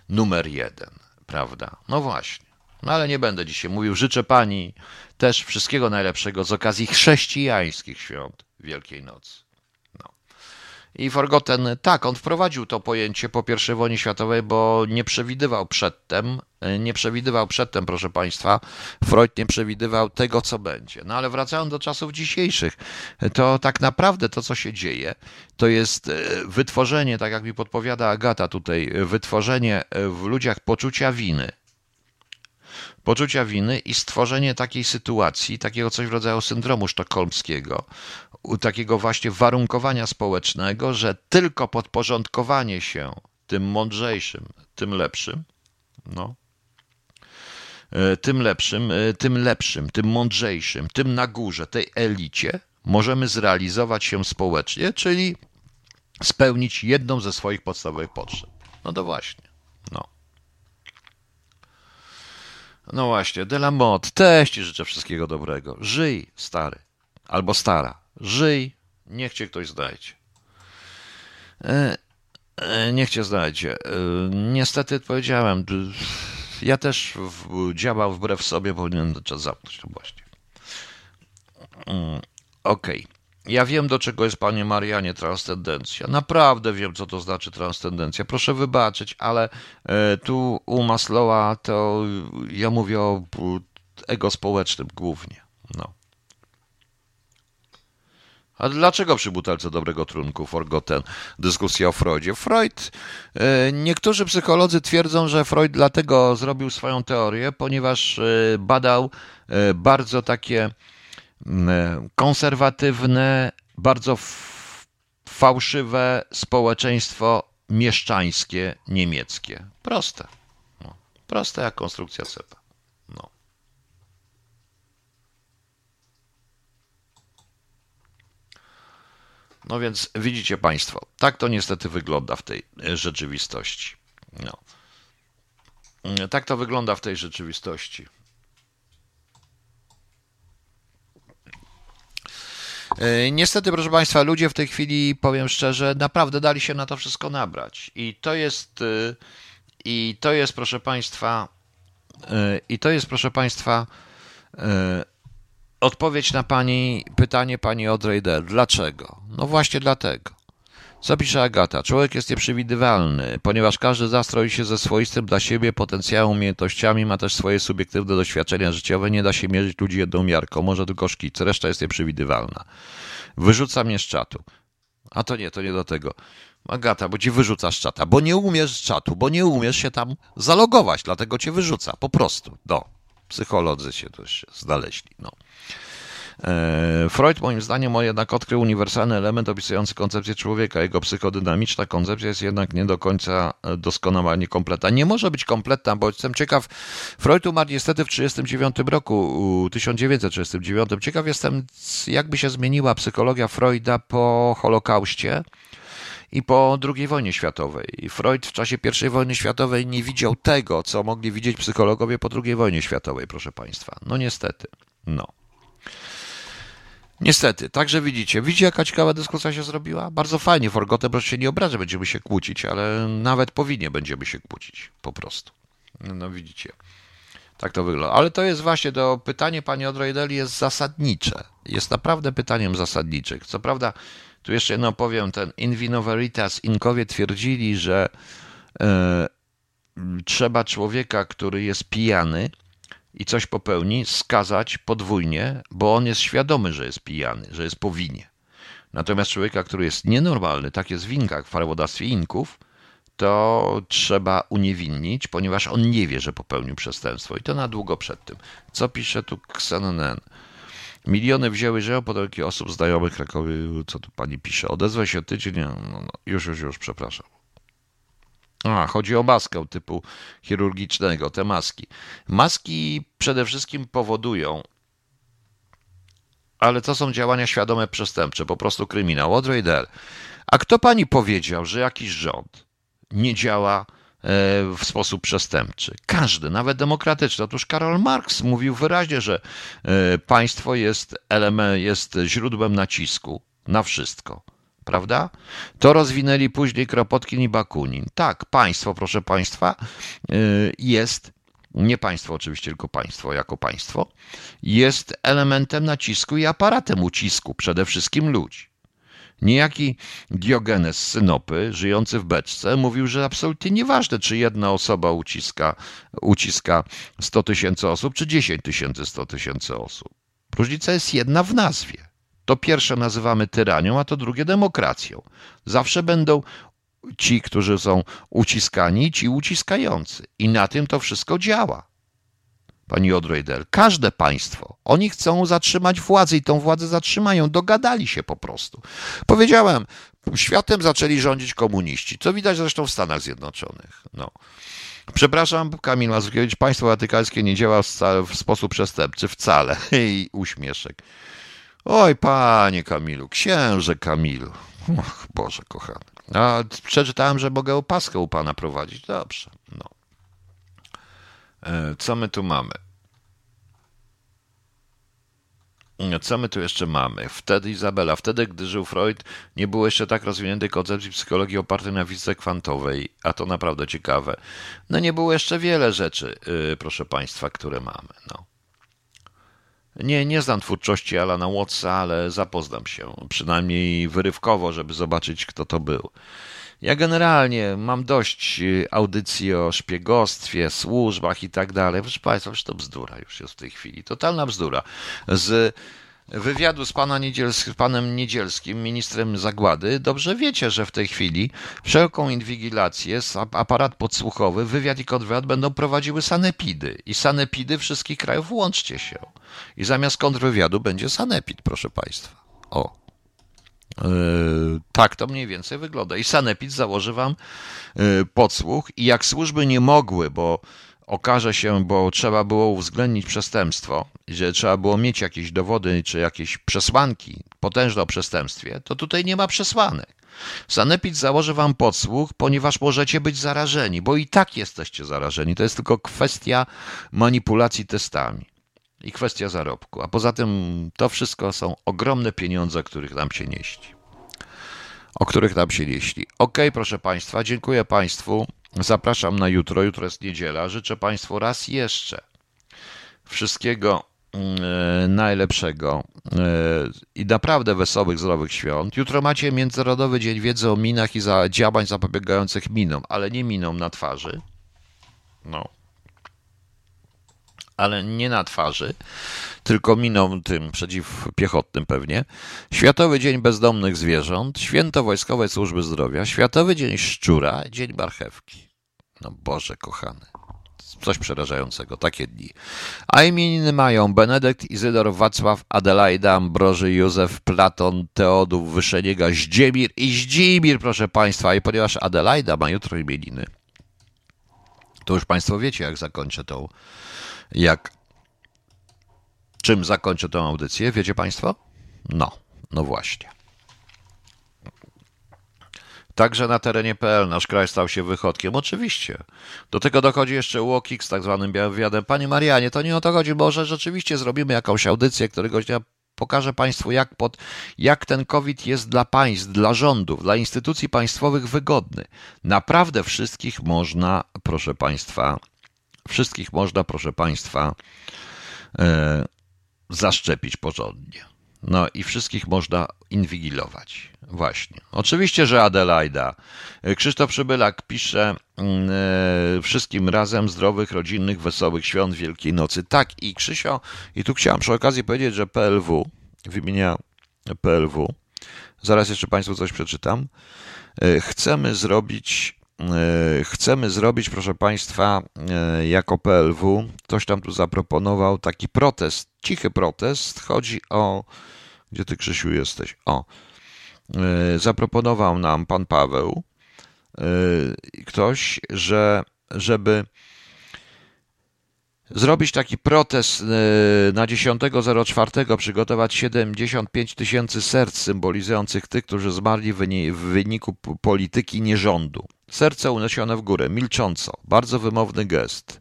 numer jeden, prawda? No właśnie. No ale nie będę dzisiaj mówił. Życzę pani też wszystkiego najlepszego z okazji chrześcijańskich świąt Wielkiej Nocy. No. I Forgotten, tak, on wprowadził to pojęcie po I wojnie światowej, bo nie przewidywał przedtem, nie przewidywał przedtem, proszę Państwa, Freud nie przewidywał tego, co będzie. No ale wracając do czasów dzisiejszych, to tak naprawdę to, co się dzieje, to jest e, wytworzenie, tak jak mi podpowiada Agata tutaj, wytworzenie w ludziach poczucia winy. Poczucia winy i stworzenie takiej sytuacji, takiego coś w rodzaju syndromu sztokholmskiego, takiego właśnie warunkowania społecznego, że tylko podporządkowanie się tym mądrzejszym, tym lepszym, no, e, tym lepszym, e, tym lepszym, tym mądrzejszym, tym na górze, tej elicie, możemy zrealizować się społecznie, czyli spełnić jedną ze swoich podstawowych potrzeb. No to właśnie, no. No właśnie, Delamot, też ci życzę wszystkiego dobrego. Żyj, stary, albo stara. Żyj, niech cię ktoś znajdzie. E, e, niech cię znajdzie. E, niestety powiedziałem, ja też w, działał wbrew sobie, powinienem czas zamknąć to właśnie. Mm, okej. Okay. Ja wiem, do czego jest, panie Marianie, transcendencja. Naprawdę wiem, co to znaczy transcendencja. Proszę wybaczyć, ale tu u Maslowa to ja mówię o ego społecznym głównie. No. A dlaczego przy butelce dobrego trunku Forgotten dyskusja o Freudzie? Freud, e, niektórzy psycholodzy twierdzą, że Freud dlatego zrobił swoją teorię, ponieważ e, badał e, bardzo takie konserwatywne, bardzo fałszywe społeczeństwo mieszczańskie niemieckie. Proste. No, proste jak konstrukcja cepa. No więc widzicie Państwo, tak to niestety wygląda w tej e, rzeczywistości. No. E, tak to wygląda w tej rzeczywistości. E, niestety, proszę Państwa, ludzie w tej chwili, powiem szczerze, naprawdę dali się na to wszystko nabrać. I to jest, i to jest, proszę Państwa, i to jest, proszę Państwa, Odpowiedź na pani pytanie pani Audrey Dell. Dlaczego? No właśnie dlatego. Co pisze Agata? Człowiek jest nieprzewidywalny, ponieważ każdy zastroi się ze swoistym dla siebie potencjałem, umiejętnościami, ma też swoje subiektywne doświadczenia życiowe, nie da się mierzyć ludzi jedną miarką, może tylko szkic, reszta jest nieprzewidywalna. Wyrzuca mnie z czatu. A to nie, to nie do tego. Agata, bo ci wyrzuca z czata, bo nie umiesz z czatu, bo nie umiesz się tam zalogować, dlatego cię wyrzuca, po prostu. No, psycholodzy się też znaleźli, no. E, Freud moim zdaniem jednak odkrył uniwersalny element opisujący koncepcję człowieka. Jego psychodynamiczna koncepcja jest jednak nie do końca e, doskonała, niekompletna. Nie może być kompletna, bo jestem ciekaw, Freud umarł niestety w 1939 roku, 1939. Ciekaw jestem, jakby się zmieniła psychologia Freuda po Holokauście i po II wojnie światowej. Freud w czasie I wojny światowej nie widział tego, co mogli widzieć psychologowie po II wojnie światowej, proszę Państwa. No niestety. No. Niestety, także widzicie, widzicie jaka ciekawa dyskusja się zrobiła? Bardzo fajnie, Forgotten, proszę się nie obrażę, będziemy się kłócić, ale nawet powinien będziemy się kłócić, po prostu. No widzicie, tak to wygląda. Ale to jest właśnie, to pytanie pani Odrojdeli jest zasadnicze, jest naprawdę pytaniem zasadniczym. Co prawda, tu jeszcze jedno powiem, ten in vino veritas, Inkowie twierdzili, że e, trzeba człowieka, który jest pijany, i coś popełni, skazać podwójnie, bo on jest świadomy, że jest pijany, że jest po winie. Natomiast człowieka, który jest nienormalny, tak jest w Inkach, w prawodawstwie Inków, to trzeba uniewinnić, ponieważ on nie wie, że popełnił przestępstwo. I to na długo przed tym. Co pisze tu Xenonen? Miliony wzięły żyją podarki osób znajomych Krakowie, co tu pani pisze. Odezwę się tydzień, no, no, już, już, już, przepraszam. A, chodzi o maskę typu chirurgicznego, te maski. Maski przede wszystkim powodują, ale to są działania świadome przestępcze, po prostu kryminał. Audrey Dell. A kto pani powiedział, że jakiś rząd nie działa w sposób przestępczy? Każdy, nawet demokratyczny. Otóż Karol Marx mówił wyraźnie, że e, państwo jest, element, jest źródłem nacisku na wszystko prawda? To rozwinęli później Kropotkin i Bakunin. Tak, państwo, proszę państwa, y, jest, nie państwo oczywiście, tylko państwo jako państwo, jest elementem nacisku i aparatem ucisku przede wszystkim ludzi. Niejaki Diogenes Synopy, żyjący w beczce, mówił, że absolutnie nieważne, czy jedna osoba uciska, uciska 100 tysięcy osób, czy 10 tysięcy 100 tysięcy osób. Różnica jest jedna w nazwie. To pierwsze nazywamy tyranią, a to drugie demokracją. Zawsze będą ci, którzy są uciskani, ci uciskający. I na tym to wszystko działa. Pani Odrojdel, każde państwo, oni chcą zatrzymać władzę i tą władzę zatrzymają. Dogadali się po prostu. Powiedziałem, światem zaczęli rządzić komuniści, co widać zresztą w Stanach Zjednoczonych. No. Przepraszam, Kamil Mazurkiewicz, państwo watykańskie nie działa w sposób przestępczy wcale. [LAUGHS] I uśmieszek. Oj, panie Kamilu, księże Kamilu. Och, Boże kochany. A przeczytałem, że mogę opaskę u pana prowadzić. Dobrze, no. E, co my tu mamy? Co my tu jeszcze mamy? Wtedy Izabela, wtedy gdy żył Freud, nie było jeszcze tak rozwiniętej koncepcji psychologii opartej na fizyce kwantowej, a to naprawdę ciekawe. No nie było jeszcze wiele rzeczy, yy, proszę Państwa, które mamy. No. Nie, nie znam twórczości Alana Wattsa, ale zapoznam się, przynajmniej wyrywkowo, żeby zobaczyć, kto to był. Ja generalnie mam dość y, audycji o szpiegostwie, służbach i tak dalej. Proszę Państwa, to bzdura już jest w tej chwili. Totalna bzdura. Z wywiadu z, pana z panem Niedzielskim, ministrem zagłady, dobrze wiecie, że w tej chwili wszelką inwigilację, aparat podsłuchowy, wywiad i kontrwywiad będą prowadziły sanepidy. I sanepidy wszystkich krajów, łączcie się. I zamiast kontrwywiadu będzie sanepid, proszę Państwa. O. Yy, tak to mniej więcej wygląda. I Sanepid założy wam yy, podsłuch i jak służby nie mogły, bo okaże się, bo trzeba było uwzględnić przestępstwo, że trzeba było mieć jakieś dowody czy jakieś przesłanki potężne o przestępstwie, to tutaj nie ma przesłanek. Sanepid założy wam podsłuch, ponieważ możecie być zarażeni, bo i tak jesteście zarażeni. To jest tylko kwestia manipulacji testami i kwestia zarobku. A poza tym to wszystko są ogromne pieniądze, których nam się nieści. O których nam się nieśli. Ok, proszę Państwa, dziękuję Państwu. Zapraszam na jutro. Jutro jest niedziela. Życzę Państwu raz jeszcze wszystkiego e, najlepszego e, i naprawdę wesołych, zdrowych świąt. Jutro macie Międzynarodowy Dzień Wiedzy o minach i za działań zapobiegających minom, ale nie minom na twarzy. No ale nie na twarzy, tylko miną tym przeciwpiechotnym pewnie. Światowy Dzień Bezdomnych Zwierząt, Święto Wojskowej Służby Zdrowia, Światowy Dzień Szczura, Dzień Marchewki. No Boże kochany. Coś przerażającego, takie dni. A imieniny mają Benedykt, Izydor, Wacław, Adelaida, Ambroży, Józef, Platon, Teodów, Wyszeniega, Zdzimir i Zdzimir, proszę Państwa. I ponieważ Adelaida ma jutro imieniny, to już Państwo wiecie, jak zakończę tą jak czym zakończę tę audycję, wiecie Państwo? No, no właśnie. Także na terenie PL nasz kraj stał się wychodkiem. Oczywiście. Do tego dochodzi jeszcze UOKiK z tak zwanym białym wywiadem. Panie Marianie, to nie o to chodzi, może rzeczywiście zrobimy jakąś audycję któregoś dnia pokażę Państwu, jak, pod, jak ten COVID jest dla państw, dla rządów, dla instytucji państwowych wygodny. Naprawdę wszystkich można, proszę Państwa, Wszystkich można, proszę Państwa, e, zaszczepić porządnie. No i wszystkich można inwigilować. Właśnie. Oczywiście, że Adelaida. E, Krzysztof Przybylak pisze e, wszystkim razem zdrowych, rodzinnych, wesołych świąt Wielkiej Nocy. Tak i Krzysio, i tu chciałem przy okazji powiedzieć, że PLW, wymienia PLW, zaraz jeszcze Państwu coś przeczytam, e, chcemy zrobić chcemy zrobić, proszę Państwa, e, jako PLW, ktoś tam tu zaproponował taki protest, cichy protest. Chodzi o. Gdzie ty, Krzysiu, jesteś? O. E, zaproponował nam pan Paweł, ktoś, że żeby zrobić taki protest na 10.04, przygotować 75 tysięcy serc symbolizujących tych, którzy zmarli w wyniku polityki nierządu. Serce uniesione w górę, milcząco, bardzo wymowny gest.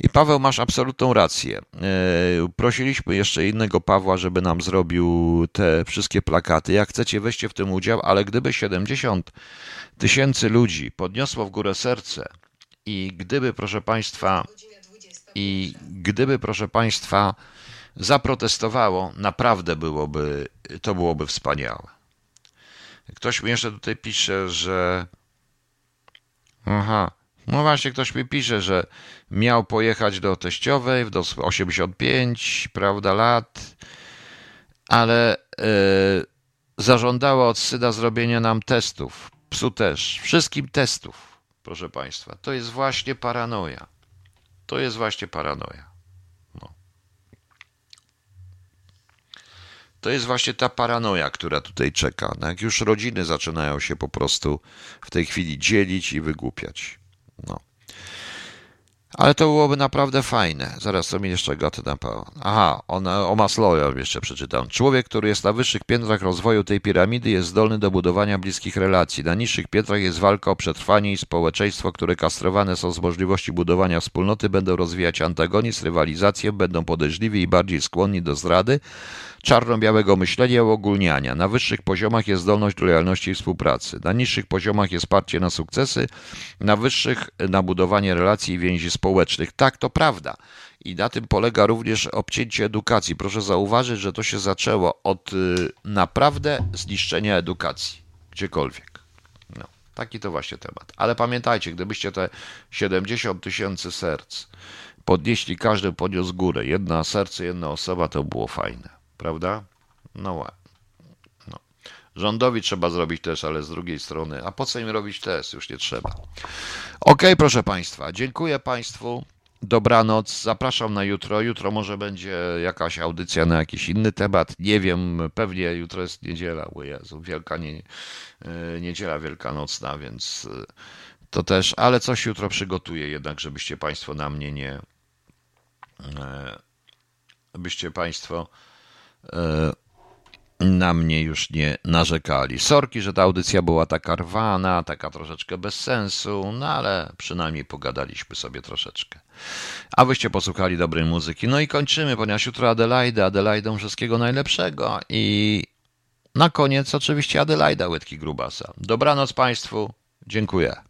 I Paweł, masz absolutną rację. E, prosiliśmy jeszcze innego Pawła, żeby nam zrobił te wszystkie plakaty. Jak chcecie, weźcie w tym udział, ale gdyby 70 tysięcy ludzi podniosło w górę serce i gdyby, proszę Państwa, i gdyby, proszę Państwa, zaprotestowało, naprawdę byłoby, to byłoby wspaniałe. Ktoś mi jeszcze tutaj pisze, że. Aha. No właśnie, ktoś mi pisze, że miał pojechać do teściowej w 85, prawda, lat, ale yy, zażądała od syna zrobienia nam testów. Psu też. Wszystkim testów, proszę Państwa. To jest właśnie paranoja. To jest właśnie paranoja. No. To jest właśnie ta paranoja, która tutaj czeka. No jak już rodziny zaczynają się po prostu w tej chwili dzielić i wygłupiać. No. Ale to byłoby naprawdę fajne. Zaraz co mi jeszcze goty na Aha, on, o Maslowie jeszcze przeczytam. Człowiek, który jest na wyższych piętrach rozwoju tej piramidy, jest zdolny do budowania bliskich relacji. Na niższych piętrach jest walka o przetrwanie i społeczeństwo, które kastrowane są z możliwości budowania wspólnoty, będą rozwijać antagonizm, rywalizację, będą podejrzliwi i bardziej skłonni do zdrady, czarno-białego myślenia i ogólniania. Na wyższych poziomach jest zdolność do lojalności i współpracy. Na niższych poziomach jest parcie na sukcesy, na wyższych na budowanie relacji i więzi społecznych. Tak, to prawda. I na tym polega również obcięcie edukacji. Proszę zauważyć, że to się zaczęło od y, naprawdę zniszczenia edukacji. Gdziekolwiek. No, taki to właśnie temat. Ale pamiętajcie, gdybyście te 70 tysięcy serc podnieśli, każdy podniósł górę, jedna serce, jedna osoba, to było fajne prawda? No ładnie. No. Rządowi trzeba zrobić też, ale z drugiej strony, a po co im robić test? Już nie trzeba. Ok, proszę Państwa, dziękuję Państwu. Dobranoc, zapraszam na jutro. Jutro może będzie jakaś audycja na jakiś inny temat. Nie wiem, pewnie jutro jest niedziela, o Jezu, wielka nie, e, niedziela wielkanocna, więc e, to też, ale coś jutro przygotuję jednak, żebyście Państwo na mnie nie, e, byście Państwo na mnie już nie narzekali. Sorki, że ta audycja była taka rwana, taka troszeczkę bez sensu, no ale przynajmniej pogadaliśmy sobie troszeczkę. A wyście posłuchali dobrej muzyki. No i kończymy, ponieważ jutro Adelaide, Adelaidą wszystkiego najlepszego i na koniec oczywiście Adelaida Łydki Grubasa. Dobranoc Państwu, dziękuję.